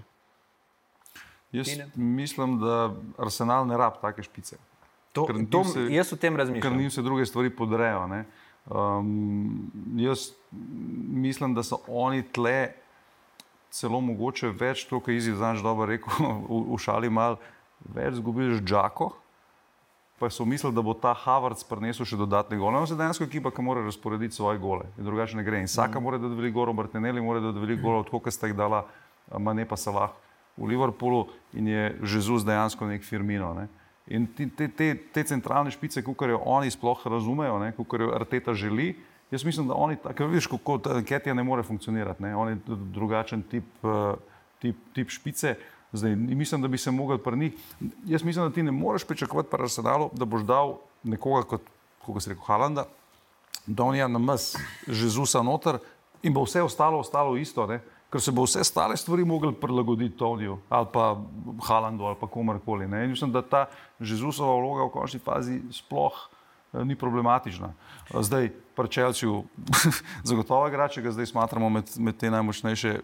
Jaz Tine? mislim, da Arsenal ne rab take špice. To, Ker to, se- jaz o tem ker razmišljam. njim se druge stvari podrejo. ne. Um, jaz mislim, da so oni tle celo mogoče več, to, kar Izid znaš dobro rekel, v, v šali mal, več zgubili z Džako, pa so mislili, da bo ta Havards prinesel še dodatne gole. On se dejansko ekipa, ki mora razporediti svoje gole, in drugače ne gre. In Saka mm. mora dati veliko golov, Martinelli mora dati veliko golov, tako kot sta jih dala Mane pa Salah v Liverpoolu in je Jezus dejansko nek firmino. Ne. In te, te, te centralne špice, kot jo oni sploh razumejo, kot jo Arteta želi, jaz mislim, da oni, ker vidiš, kako ta Ketija ne more funkcionirati. Ne? On je drugačen tip, eh, tip, tip špice. Zdaj, mislim, da bi se mogel pri njih. Jaz mislim, da ti ne moreš pričakovati pri Arsenalu, da boš dal nekoga kot, kot se reče, Halanda, Donija na mes, Jezusa noter in bo vse ostalo, ostalo isto. Ne? Ker se bo vse stale stvari mogli prilagoditi Toniju ali pa Halandu ali pa komarkoli. ne. In Mislim, da ta Jezusova vloga v končni fazi sploh eh, ni problematična. Eh, Zdaj, pri Čelčiju, zagotovo igrač, če ga zdaj smatramo med, med te najmočnejše.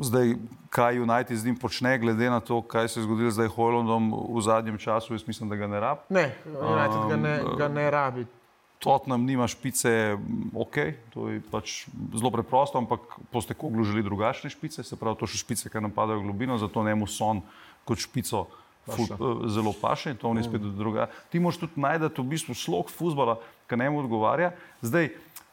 Zdaj, kaj United z njim počne, glede na to, kaj se je zgodilo zdaj s Hojlondom v zadnjem času, jaz mislim, da ga ne rab. Ne, United ga ne, ga ne rabi. Tottenham nima špice, m, ok, to je pač zelo preprosto, ampak Postekoglu želi drugačne špice, se pravi, to so špice, ki napadajo globino, zato ne mu son kot špico fut, eh, zelo paše in to ni spet druga. Ti moraš tudi najti v bistvu slog futbola, ki ne mu odgovarja. Zdaj,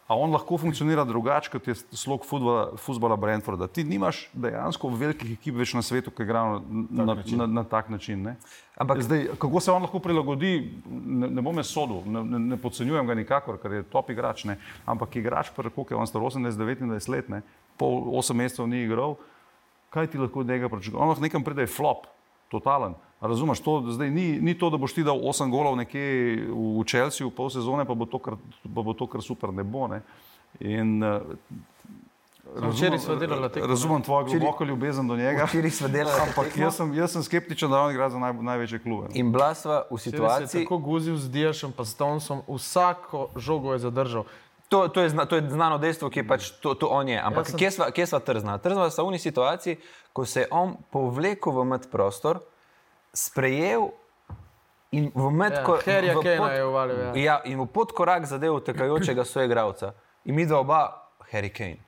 A on lahko funkcionira drugače, kot je slog futbola, futbola Brentforda. Ti nimaš dejansko velikih ekip več na svetu, ki igrajo na, na, na, na tak način. Ne? Ampak Zdaj, kako se on lahko prilagodi, ne, ne bom jaz sodel, ne, ne, ne podcenjujem ga nikakor, ker je top igrač. Ne? Ampak igrač, koliko je on star 18-29 let, ne? pol 8 mesecev ni igral, kaj ti lahko od njega pričakuješ? On lahko nekam pride flop, totalen. Razumeš, to zdaj ni, ni to, da boš ti dal 8 golov nekje v v pol sezone, pa bo to kar, pa bo to kar super, ne bo. Ne? In, uh, ne. razumem tvojo globoko ljubezen do njega, včeraj smo delali ampak jaz sem, jaz sem skeptičen, da on igra za naj, največje klube. in bila sva v Včeraj se je situaciji, tako guzil z Diašem, pa s Tonsom, vsako žogo je zadržal. To, to, je zna, to je znano dejstvo, ki je pač to, to on je. Ampak Jaz sem- kje sva, kje sva trzna? Trzna sta v uni situaciji, ko se je on povlekel v med prostor, sprejel in v med Ja, Harryja v Kanea pod- je uvalil, ja. Ja, in v podkorak zadev tekajočega soigralca. In mi dva oba, Harry Kane.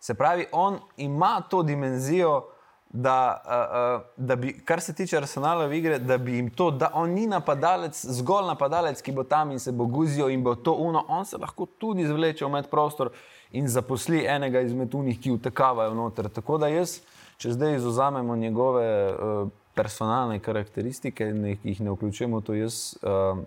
Se pravi, on ima to dimenzijo, da, uh, uh, da bi, kar se tiče Arsenala v igre, da bi jim to, da on ni napadalec, zgolj napadalec, ki bo tam in se bo guzil in bo to uno, on se lahko tudi zvleče v med prostor in zaposli enega izmed unih, ki utekavajo noter. Tako da jaz, če zdaj izuzamemo njegove uh, personalne karakteristike in jih- jih ne vključujemo, to jaz. Uh,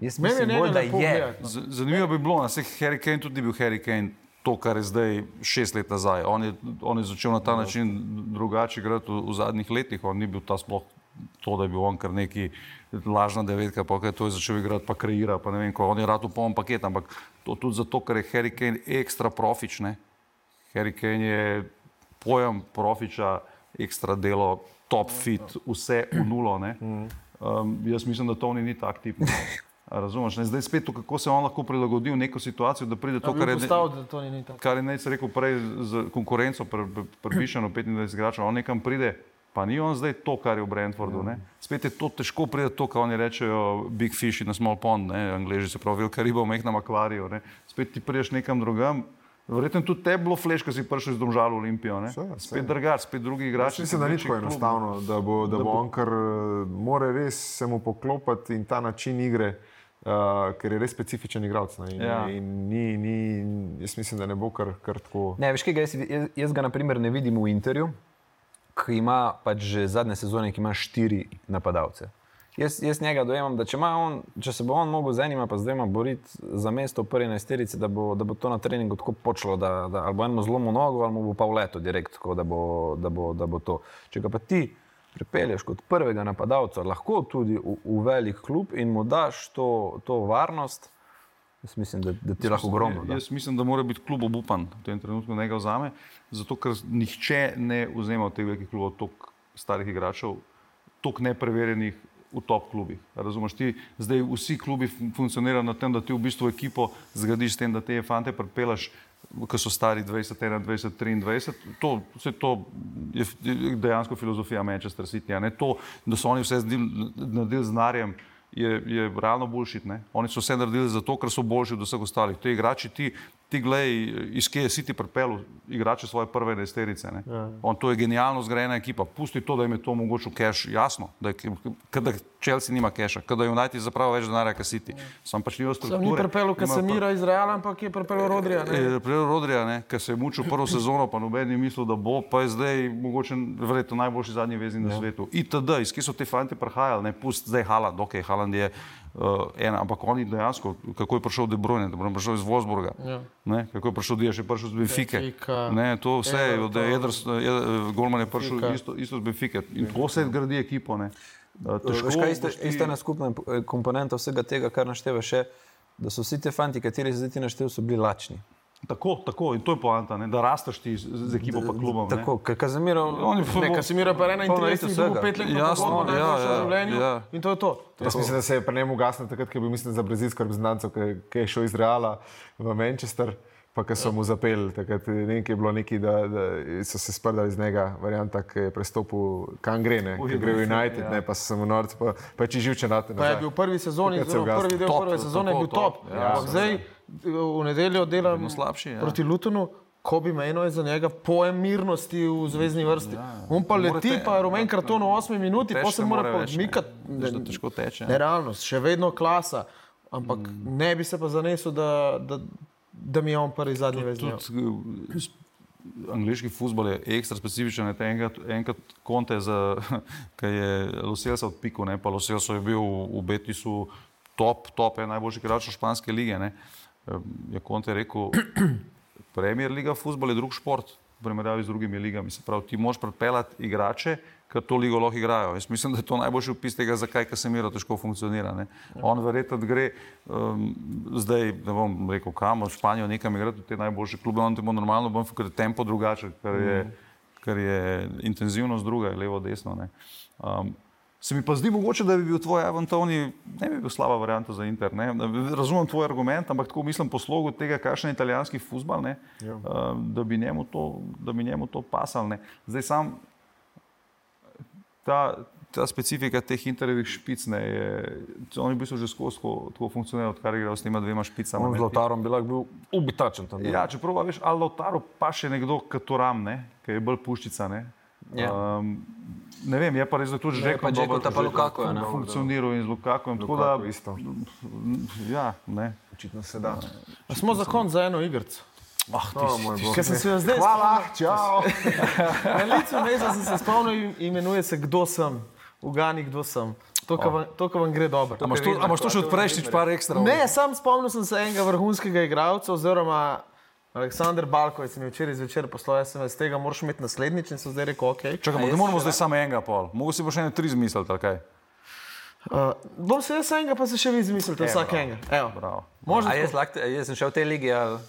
Jaz Meni je mislim, njega bolj, da je. no. Z- Zanimivo bi bilo, da se Harry Kane tudi ni bil Harry Kane. To, kar je zdaj šest let nazaj. On je, on je začel na ta način drugače igrati v, v zadnjih letih. On ni bil ta sploh to, da je bil on kar neki lažna devetka, pa kaj to je začel igrati, pa kreira. Pa ne vem, ko on je rad v poln paket, ampak to tudi zato, ker je Harry Kane ekstra profič. Ne? Harry Kane je pojem profiča, ekstra delo, top fit, vse v nulo. ne. Um, jaz mislim, da to ni tak tip. ne. Razumeš? Ne? Zdaj spet to, kako se on lahko prilagodi v neko situacijo, da pride to, To, kar je, postavil, da to ni, ni kar je Nec rekel prej z konkurenco, prebišeno 25 igračev, on nekam pride. Pa ni on zdaj to, kar je v Brentfordu. Ja. Spet je to težko pride to, kar oni rečejo, big fish in a small pond, ne? angliži se pravi, velika riba v mehkem akvariju. Ne? Spet ti prideš nekam drugam. Verjetno je tudi te bilo fleš, ko si prišel iz Domžal v Olimpijo. ne. Seveda, Spet drugač, spet drugi igrači. Mislim, da ni tako enostavno, da bo, da bo on kar eh, more res se mu poklopiti in ta način igre, uh, ker je res specifičen igralec. In, Ja. in ni, ni, jaz mislim, da ne bo kar, kar tako. Ne, veš, kaj, jaz, jaz, jaz ga naprimer ne vidim v Interju, ki ima pač že zadnje sezone, ki ima štiri napadalce. Jaz, jaz njega dojemam, da če, on, če se bo on mogel z enima, pa zdaj ima boriti za mesto v prvi enajsterici, da, bo- da bo to na treningu tako počelo, da, da ali bo enemu zlomu nogo, ali mu bo pa vleto direkt, tako da bo, da, bo, da bo to. Če ga pa ti pripelješ kot prvega napadalca, lahko tudi v, v velik klub in mu daš to, to varnost, jaz mislim, da, da ti lahko ogromno. da. Jaz mislim, da mora biti klub obupan v tem trenutku, da ga vzame, zato ker nihče ne vzema od teh velikih klubov toliko starih igračev, toliko nepreverjenih v top klubih. Razumeš, ti zdaj vsi klubi fun- funkcionirajo na tem, da ti v bistvu ekipo zgradiš s tem, da te fante pripelaš, ki so stari 20, 21, 23. To, vse to je dejansko filozofija Manchester City. To, da so oni vse naredili z narjem, je, je realno boljšit. Ne? Oni so vse naredili zato, ker so boljši od vseh ostalih. Ti igrači, ti, ti glej, iz kje si ti pripel, igrače svoje prve enajsterice. ne. On, to je genialno zgrajena ekipa. Pusti to, da jim je to omogočil cash, jasno, da, je, da Chelsea nima cache, da United zapravo več denarja, kot City. Sam pač Sam ni strukture. pripeljal nima pa- Kasemira iz Reala, ampak je pripeljal Rodrija. ne. Je Prej Rodrija, ne, ki se je mučil prvo sezono, pa noben ni mislil, da bo, pa je zdaj mogoče verjetno najboljši zadnji vezni na svetu. ITD, iz kje so te fanti prihajali, ne pust zdaj Haaland, ok, Haaland je uh, ena, ampak oni dejansko, kako je prišel De Bruyne, De Bruyne je prišel iz Wolfsburga, Ja. ne, kako je prišel Diaz, je prišel iz Benfike. Benfica, Ne, to vse, Everton. od Jedrs, Jed- Golman je prišel Benfica. isto, isto iz Benfike in to se gradi ekipo. Ne. Uh, težko Veš, kaj je boš ti- ista ena skupna eh, komponenta vsega tega, kar naštevaš, je, da so vsi ti fanti, kateri zdaj ti naštel, so bili lačni. Tako, tako, in to je poanta, ne, da rasteš ti z, z ekipo pa klubom. ne. Tako, ker Kazemiro, Oni pa Ne, bo- Kasemira pa je Polno leto 31, vsega. dobil pet let Jasno, pogodbo, ja, najboljše v ja, življenju ja. in to je to. Jaz mislim, da se je pri njemu ugasnil takrat, ko je bil mislim, za brazilsko reprezentanco, ki je šel iz Reala v Manchester. Pa ki so mu zapeli, takrat ne je bilo neki, da, da so se sprdali z njega, varianta, ki je prestopil, kam gre, ne, ki gre v United, ja. ne, pa so se mu norci, pa, pa je če živče na te. Pa je bil v prvi sezoni, zelo prvi del Top, prve sezone je tako, bil top. top, ja, Ampak zdaj v nedeljo delam slabši, ja. proti Lutonu. Ko bi menil za njega pojem mirnosti v zvezdni vrsti. On pa leti, Morate- pa rumen karton v 8 minuti, pa se mora ne. podmikati. Da težko teče, ja. Nerealnost, še vedno klasa. ampak mm. ne bi se pa zanesel, da, da, da mi je on prvi zadnji veznik. Tudi eh, angliški futbol je ekstra specifičen. te Enkrat, enkrat konte, ki je Loselsa odpikal, ne, pa Loselsa je bil v Betisu top, top, je najboljši igrač španske lige. Ne. Eh, Je konte rekel, Premier liga futbol je drug šport v primerjavi z drugimi ligami. Se pravi, ti moš pripeljati igrače, ki to ligo lahko igrajo. Jaz mislim, da je to najboljši opis tega, zakaj Casemiro težko funkcionira. Ne. On verjetno gre um, zdaj, ne bom rekel kam, v Španijo nekam igrati v te najboljše klube, on temu normalno bom, ker je tempo drugače, ker je, ker je intenzivnost druga, levo, desno. Ne. Um, Se mi pa zdi mogoče, da bi bil tvoj Evan Tony, ne bi bil slaba varianta za Inter. Ne? Razumem tvoj argument, ampak tako mislim po slogu tega, kakšen je italijanski futbal, ne? Ja. Uh, da, bi njemu to, da bi njemu to pasal. Ne? Zdaj sam ta, ta specifika teh interjevih špic, ne, je, oni v bistvu že skozi tako, tako funkcionirajo, odkar je igral s tema dvema špicama. On z Lautarom bi lahko bil ubitačen tam. Ja, čeprav a veš, ali Lautaro pa še nekdo, kot Toram, ne, ki je bolj puščica. Ne. Ja. Um, ne vem, je pa res, da tudi že pa Dzeko, ta pa Lukaku je, ne. funkcioniral in z Lukakom. Tako da, Lukaku isto. ja, ne. Očitno se da. A smo za konc za eno igrico. Ah, ti O, si- moj bog. Ker sem se jo zdaj Hvala, čau. Na licu mesta sem se spomnil, imenuje se Kdo sem, ugani, kdo sem. To, kar vam, to, vam gre dobro. A imaš to, a imaš to še od prejšnjič, par ekstra? Ne, sam spomnil sem se enega vrhunskega igralca, oziroma Aleksandr Balkovic mi je včeraj zvečer poslal SMS, tega moraš imeti naslednjič in sem zdaj rekel, ok. Čakaj, ne moramo zdaj samo enega pol. Mogoče si bo še ene tri zmisliti, kaj? Uh, bom se jaz enega, pa se še vi zmislite, vsak enega. Evo. Bravo. Možno A jaz, lahko, jaz sem šel v tej ligi, ali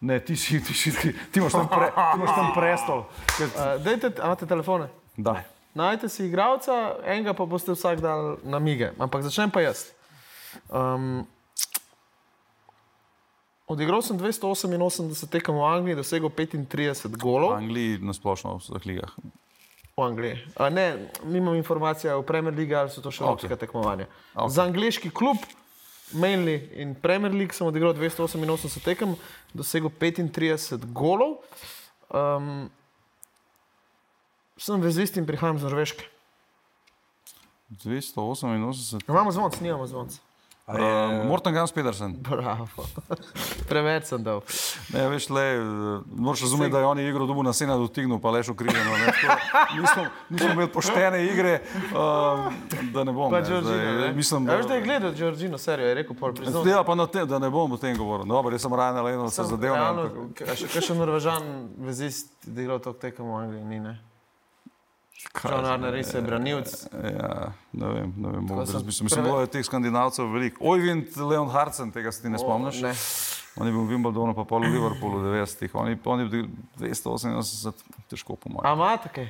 Ne, ti si, ti si, ti, ti imaš tam, pre, ti imaš tam prestol. Uh, dajte, a imate telefone? da. Najdete si igralca, enega pa boste vsak dal na mige, ampak začnem pa jaz. Um, odigral sem 288 tekem v Angliji, dosegel 35 V golov Angliji nasplošno v vseh ligah. v Angliji. A ne, nimam informacije o Premier League ali so to še evropska okay. tekmovanja. Ok. Okay. Za angliški klub, Mainly in Premier League sem odigral 288 tekem, dosegel 35 golov. Um, sem vezist in prihajam z Norveške. 288. Imamo zvonc, nimamo zvonc. Uh, Morten Gans Pedersen. Bravo. Preveč sem dal. Ne, veš, le, eh, moraš razumeti, da je on igro dobil na sena dotignil, pa leš ukrivljeno. Nismo, nismo imeli poštene igre, um, da ne bom. Pa ne, Georgino. zdaj, ne? Mislim, A Veš, da je gledal Georgino, serijo, je rekel, pol priznal. Ja, pa na te, da ne bom o tem govoril. Dobro, jaz sem rajen, le eno se zadev. Realno, kaj še, kaj še Norvežan vezist, da je igral toliko tekem v Angliji, ni ne. John Arne res je branilc. Ja, ne vem, ne vem. Sem mislim, mislim, preve- da je teh skandinavcev veliko. Ojvind, Leon Harcen, tega se ti ne spomniš? Ne. On je bil v Wimbledonu, pa pol v Liverpoolu v 90-ih. On je, on je bil 288, težko po mojem. A imate kaj?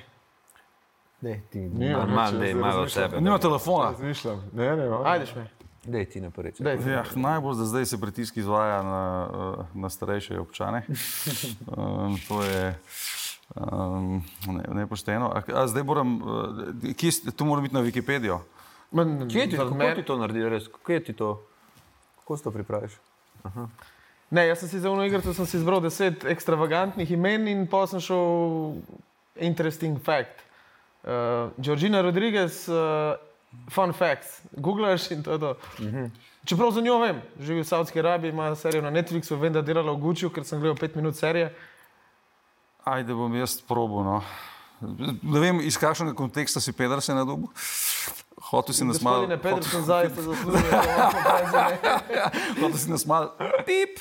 Ne, ti. Nima, Malo, dej, malo od sebe. Nima telefona. Razmišljam. Ne, ne, ne. Ajdeš me. Dej ti na prvi. Ja, najbolj za zdaj se pritisk izvaja na, eh, na starejše občane. Um, to je um, ne, nepošteno. A, a zdaj moram, uh, kje, to mora biti na Wikipedijo. Man, Kje ti, kako mene- ti to naredi, res? Kako je ti to? Kako si to pripraviš? Ne, jaz sem si za eno igrico sem si izbral deset ekstravagantnih imen in pa sem šel interesting fact. Uh, Georgina Rodriguez, uh, fun facts, googlaš in to je to. Uh -huh. Čeprav za njo vem, živi v Saudski Arabiji, ima serijo na Netflixu, vem, da je delala v Gucci, ker sem gledal pet minut serije. Ajde, bom jaz probo. No. Ne vem, iz kakšnega konteksta si Pedersen na dobu. Hotel si nas malo. Pedersen, zaista zaslužite, da vam pokažem. Hotel si nas malo. Pip.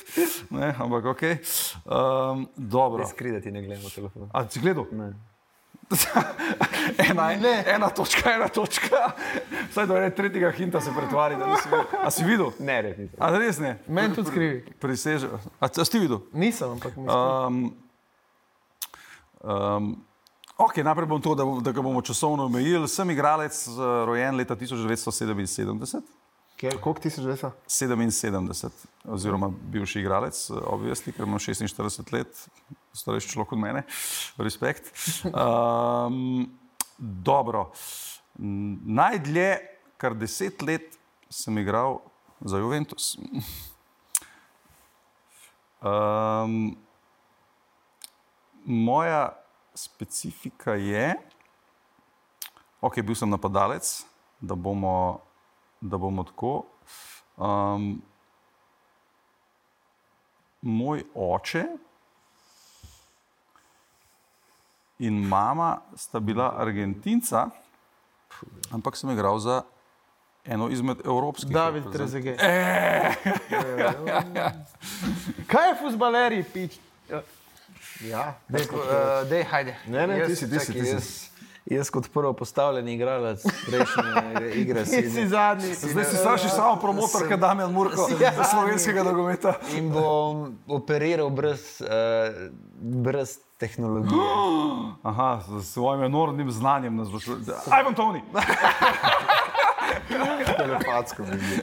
Ne, ampak ok. Um, dobro. Skri, da ti ne gledamo telefon. A si gledal? Ne. ena, ne. ena točka, ena točka. Vsaj do ene tretjega hinta se pretvari, da nisi videl. A si videl? Ne, res nisem. A res ne? Meni tudi krivi. Priseže. A, a si videl? Nisem, ampak mislim. Um, um, ok, najprej bom to, da, da ga bomo časovno omejili. Sem igralec, uh, rojen leta 1977. Kje- Koliko ti si že vesa? 77, oziroma bivši igralec, obvesti, ker imam 46 let, starejši človek od mene, respekt. Um, dobro. Najdlje, kar deset let sem igral za Juventus. Um, moja specifika je, ok, bil sem napadalec, da bomo da bomo tako. Um, moj oče in mama sta bila Argentinca, ampak sem igral za eno izmed evropskih. David reprezent- Trezege. Kaj je fusbaleri, pič? Ja, Dej, uh, dej, hajde. Ne, ne, ti Jaz- si, ti si, čakaj, ti si. Jaz, jaz kot prvo postavljen igralec prejšnje igre Ti si si zadnji. Zdaj si starši samo promotor, kot Damien Murko, slovenskega nogometa. in bom operiral brez, uh, brez tehnologije. Aha, s svojim enormnim znanjem nas boš. Aj vam Toni! telepatsko bi bil.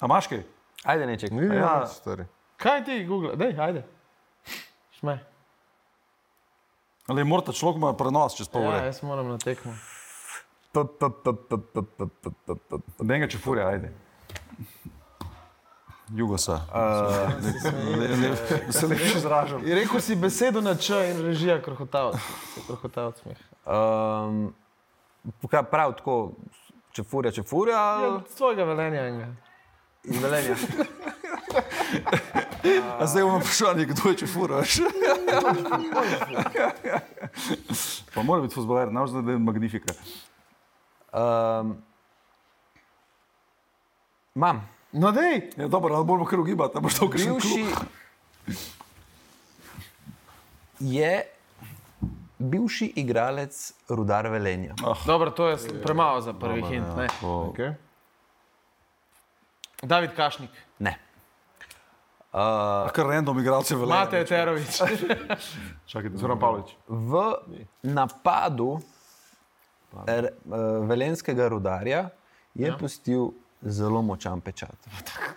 A imaš kaj? Ajde, neček. Ja, stari. Kaj ti, Google? Dej, ajde. Šme. Ali morate človek ima prenos čez pol Ja, ure? jaz moram na tekmo. Ne ga če furja, ajde. Jugosa. Da se lepše izražam. Je rekel si besedo na č in režija krohotavc. Se krohotavc smeh. Um, kaj prav tako, če furja, če furja, Ja, ali od svojega velenja enega. iz velenja. A zdaj imamo vprašanje, kdo je če furaš. Pa mora biti fuzbaler, ne znamo, da je magnifika. Um, Mam, No, dej. Ja, dobro, ali moramo kar ugibati, da boš to kakšen bivši je bivši igralec Rudar Velenja. Dobro, to je premalo za prvi hint. Ne. To- Okay. David Kašnik, Ne. Uh, A kar random igralce velja. Mate Eterovič. Čakajte, Zoran Pavlič. v napadu er, uh, velenskega rudarja je ja. pustil zelo močan pečat.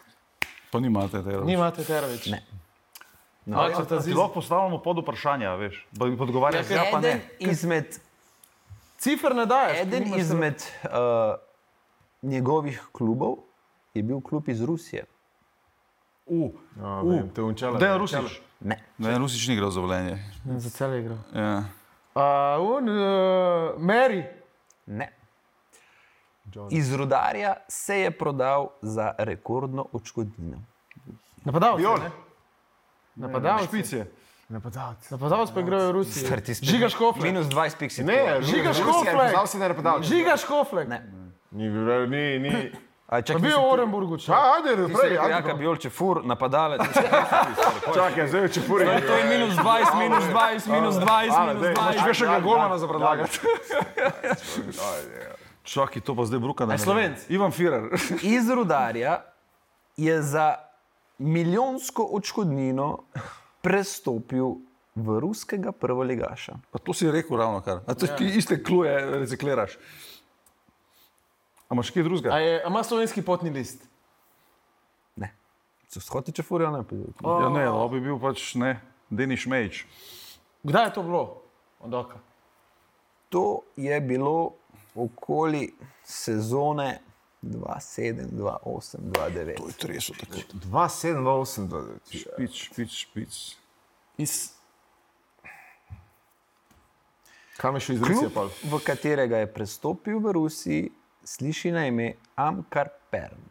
Pa ni Mate Tero. Ni Mate Eterovič. Ne. Malce ta Ti ziz. lahko postavljamo pod vprašanja, veš. Pa mi podgovarjaš, ja, pa ne. izmed, Cifer ne daješ. ker eden izmed uh, njegovih klubov je bil klub iz Rusije. U, Ja, vem, te unčala. Dejan Rusič. Ne. Ne, Rusič ni igral za velenje. Ne, Za cel igro. Ja. Uh, un, uh, Mary. ne. Iz rudarja se je prodal za rekordno odškodnino. Napadalec. Viol. ne? Napadalec. Špice. Napadalec. Napadalec pa igrajo v Rusiji. Star, ti spet- Žiga Škofle. Minus 20 piksi. Ne, Žiga da je napadalec. Žiga Škofle. Ne. Ni, ni, ni. A, Pa čak, bil je v Orenburgu. če. A, ajde, naprej, ajde. Jaka bi če fur, napadalec. Čakaj, zdaj če puri. To je minus 20, minus 20, minus 20, Hvala, minus dej. 20. Še še ga golmana za predlagati. Čakaj, to pa zdaj bruka na Aj, Slovenc. Ivan Firer. Iz rudarja je za milijonsko odškodnino prestopil v ruskega prvoligaša. Pa to si rekel ravno kar. A to ti iste kluje recikliraš. A imaš kaj drugega? A, je, a ima slovenski potni list? Ne. Če shoti, če furijo, ne. Ja, ne, to bi bil pač ne, Deniš Mejč. Kdaj je to bilo? Od oka. To je bilo okoli sezone 2007, 2008, 2009. To je treso tako. 2, 7, 2, 8, 2, Špic, špic, špic. Iz Kam je šel iz Rusije? Klub, v katerega je prestopil v Rusiji, sliši na ime Amkar Perm.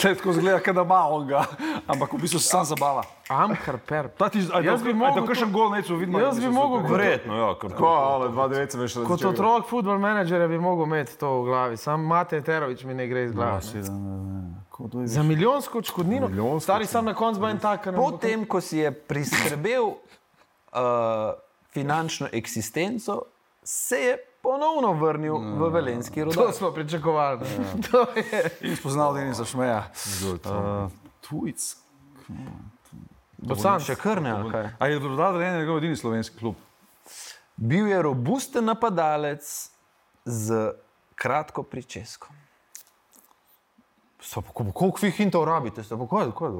Tle tako zgleda, kot da ima on ga, ampak v bistvu se sam zabava. Amkar Per. Ta ti, a, Jaz bi da mogel kakšen gol neče vidno. Jaz bi mogel Verjetno, ja, kar Ko, ale 2, 9 sem še kot otrok futbol menedžerja bi mogel imeti to v glavi. Sam Mate Eterovič mi ne gre iz glave. ne. Za milijonsko odškodnino. Stari sam na koncu bo en tak. ker ne bo to- Potem, ko si je priskrbel uh, finančno eksistenco, se je ponovno vrnil v Velenski To rodov. smo pričakovali. To je. In spoznal Denisa Šmeja. Uh, tujc. Bosan. Še krne, ali kaj? A je dodal, da je njegov edini slovenski klub? Bil je robusten napadalec z kratko pričesko. Koliko vi hintov rabite? Ste, pa kaj, kaj,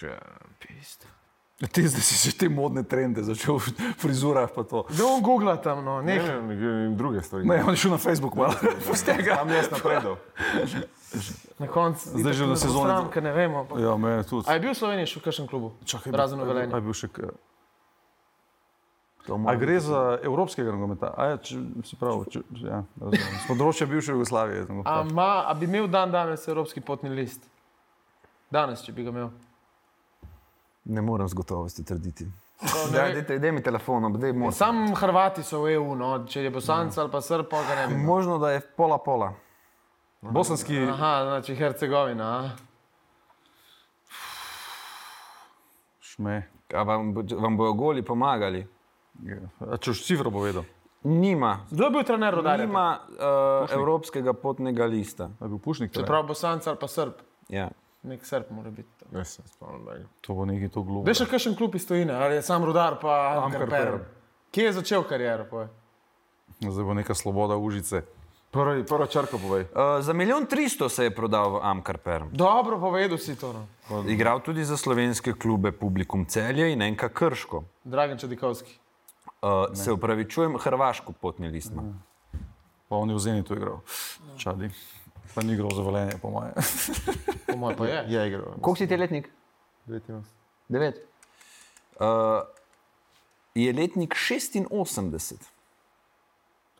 kaj? Ti zdaj si že te modne trende začel v frizurah pa to. Da on googla tam, no. Ne, ne, ne, ne, druge stvari. Ne, on je šel na Facebook malo. Tam jaz napredal. na koncu. Zdaj že na sezoni. Stranka, ne vemo. ampak- Ja, meni tudi. A je bil v Sloveniji še v kakšnem klubu? Čakaj, Razen v A Velenju. je bil še k... To A gre za evropskega nogometa? A Ja, če, se pravi, če, ja, razumem. Z področja bivše Jugoslavije. A, ma, a bi imel dan danes evropski potni list? Danes, če bi ga imel. Ne morem z gotovostjo trditi. ve- dajte, daj mi telefon, daj moram. Sam Hrvati so v EU, no. če je Bosanc ali pa Srb, pa ga ne bi. imel. Možno, da je pola pola. Bosanski, Aha, znači Hercegovina. A? šme. A vam, bo- vam bojo goli pomagali? A če už cifro povedal, Nima. Kdo je bil trener rodarja? Nima uh, evropskega potnega lista. je bil pušnik. Čeprav Bosanc ali pa Srb. Ja. Nek Srb mora biti. to. Jaz se spomnim. da je. To bo nekaj to glupo. Veš, še kakšen klub iz Tujine, ali je sam rodar, pa Amkar Amkar Perm. Perm. Kje je začel kariero? povej? Zdaj bo neka svoboda užice. Prvi, prvo črko povej. Uh, za milijon tristo se je prodal v Amkar Perm. Dobro, povedal si to. No. Igral tudi za slovenske klube Publikum Celje in Enka Krško. Dragan Čedikovski. Uh, se upravičujem, Hrvaško potni list ima. Pa on je v Zenitu igral. Čadi. Pa ni igral za valenje, po moje. Po mojem pa je. Je igral. Koliko si ti letnik? 89. Devet. Uh, je letnik 86.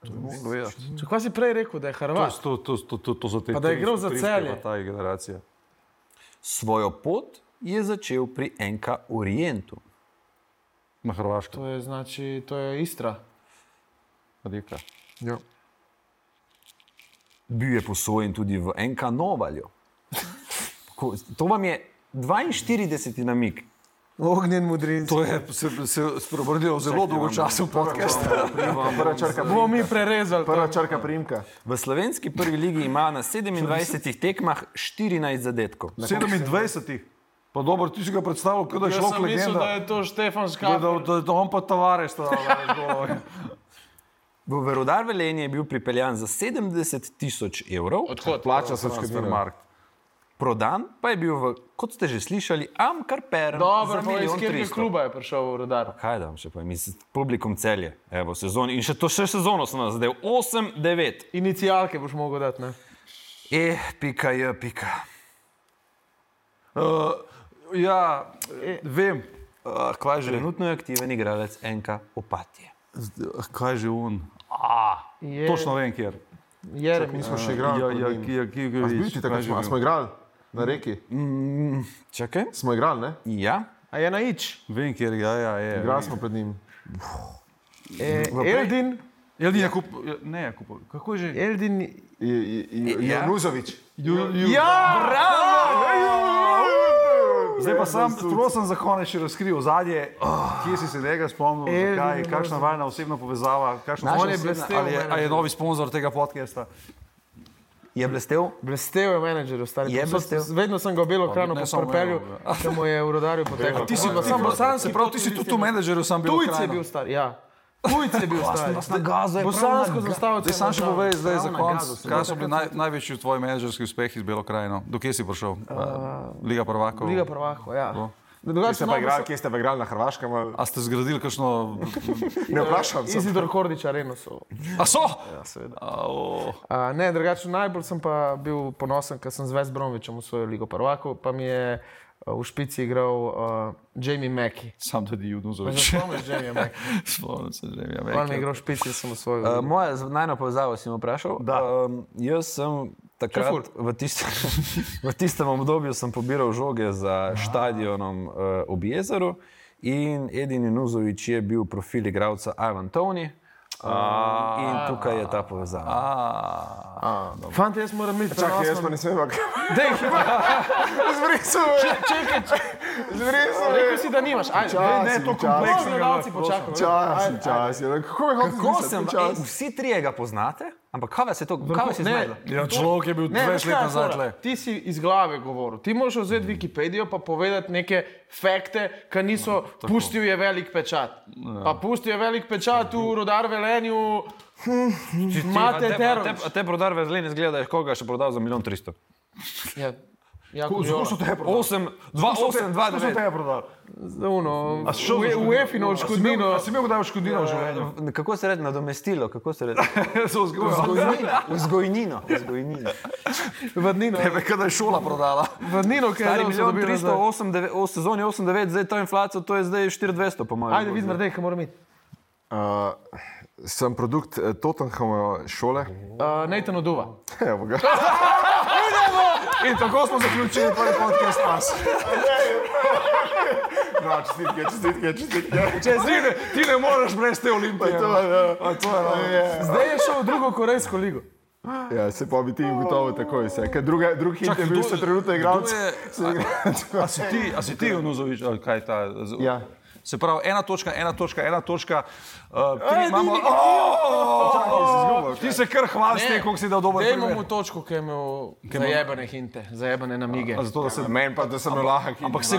Če kaj si prej rekel, da je Hrvat? To, to, to, to, to so te Pa da je igral za Celje. Ta generacija. Svojo pot je začel pri Enka Orientu. Na Hrvaško. To je, znači, to je Istra. Rijeka. Ja. Bil je posojen tudi v Enka Novalju. To vam je 42. namig. Ognjen mudrin. To je se, se spremenilo zelo dolgo časa v podkastu. Prva črka, Bomo mi prerezali. prva to. črka primka. V slovenski prvi ligi ima na 27 tekmah 14 zadetkov. 27. Pa dobro, ti si ga predstavljal, kot da je šlo sem mislil, da je to Štefan Da, Škaf. da, da, da on pa tavares. V Verodar Velenje je bil pripeljan za 70 tisoč evrov, Odhod. Plača se. Transfermarkt. prodan pa je bil, v, kot ste že slišali, Amkar Perm Dobro, pa iz katerega 300. kluba je prišel v rodar? Kaj da vam še povem, iz publikum celje, evo sezoni in še to še sezono sem nas zdaj 8-9. Inicialke boš mogel dati, ne? E, pika je, pika. Uh, ja, vem. Uh, kaj že? Trenutno je aktiven igralec Enka Opatije. Kaj že un? Je, Točno vem, kjer. Jeremy. Mi smo še igrali. Ja, ja, ja, ki A vidiš. zbiti takrat smo, a smo igrali na reki. Čakaj. Smo igrali, ne? Ja, A je na ič? Vem, kjer ja, ja, je. Igrali smo pred njim. E, Eldin, Eldin je kupil, ne je kupil. Kako je že? Eldin. Ja. Junuzovič. Zdaj pa sam, prav sem za konec še razkril zadnje, kje si se njega spomnil, Eldin zakaj, kakšna vajna osebna povezava, kakšna je blestel ali je, menedžer. ali je novi sponzor tega podcasta. je blestev. Blestev je menedžer, stari. Je blestev? Vedno sem ga v belo propelju, eno, da mu je v rodarju potekel. Ti si Pa sam bosanski, prav ti si tudi tu menedžerju sam bil. Tujc je bil star, ja. Tujc je bil star. Na gazo je Bosansko zastavo. Zdaj sam še povej, zdaj za sem kaj so bili naj, največji tvoji menedžerski uspehi z Belokrajino? Do kje si prišel? Uh, Liga prvakov? Liga prvako, ja. To. Kje Drugače ste pa igrali, kje ste pa igrali na Hrvaškem? ali- A ste zgradili kakšno... Ne vprašam se. Izidor Kordič areno so. A so? Ja, seveda. Au. A, ne, drugače najbolj sem pa bil ponosen, ker sem z West Bromwichom osvojil Ligo prvako, pa mi je v špici igral uh, Jamie Mackey. Sam tudi Junuzovič. se spomniš Jamie Mackey? Spomnim se, že mi je On mi je igral v špici, sem osvojil. Uh, moja najna povezava si me vprašal. Da. Um, jaz sem takrat v tistem, v tistem obdobju sem pobiral žoge za stadionom uh, ob jezeru in Edin Nuzovič je bil profil igralca Ivan Tony. Um, in tukaj je ta povezava. Fant, jaz moram biti Čakaj, jaz pa nisem imel. Dej, Zbrisal me. čekaj, čekaj. Zbrisal me. Rekel si, da nimaš. Ajde, Čas, ne, to kompleksno. Gledalci počakajo. Čas, čas. je. Kako je Kako sem, čas? vsi trije ga poznate, ampak kaj vas je to, kaj vas je znašlo? Ja, človek je bil Ne, 20 veš, let je nazaj tle. Ti si iz glave govoril. Ti moraš vzeti Wikipedijo pa povedati neke fakte, ki niso. Pustil je velik pečat. Pa pustil je velik pečat v rodar velenju. Imate teror. A te prodar vezlene zgleda, da je koga še prodal za milijon tristo. Ja, ja, Kako so te prodali? 8, 2, 8, 2, Kako so te prodali? Uno, v EFI-no odškodnino. Si imel kdaj odškodnino v življenju? Kako se reče nadomestilo? Kako se reče? Vzgojnino. Vzgojnino. Vzgojnino. Vadnino. Tebe, kada je šola prodala. Vadnino, ki je milijon dobili 300, nazaj. 8, 9, v sezoni 8-9, zdaj to inflacijo, to je zdaj 4200 po mojem. Ajde, vidim, da je, kaj mora imeti. Uh, sem produkt uh, Tottenhamove šole. Uh, Nathan Oduva. Evo ga. In tako smo zaključili prvi podcast nas. No, čestitke, čestitke, čestitke. Če ti ne, ti moreš brez te olimpije. To, no. ja. A to je, no. Zdaj je šel v drugo korejsko ligo. Ja, se pa bi ti ugotovil takoj vse. Ker druga, drug hit je bil še trenutno igralec. je- A si ti, a si ti Unuzovič, ali kaj ta? z- Ja. Se pravi, ena točka, ena točka, ena točka. Uh, tri Ej, imamo. ni- Oh! Ti se kar hvali s tem, koliko si dal dober Dajmo primer. mu točko, ki je imel zajebane hinte, zajebane namige. A Zato, da se, Meni pa, da sem lahek. ampak dve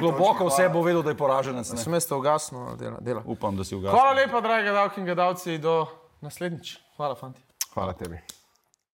globoko točki, vse bo vedel, da je poraženec. ne. Sem jaz to ugasnil, dela. dela. Upam, da si ugasil. Hvala lepa, dragi gledalci in gledalci, do naslednjič. Hvala, fanti. Hvala tebi.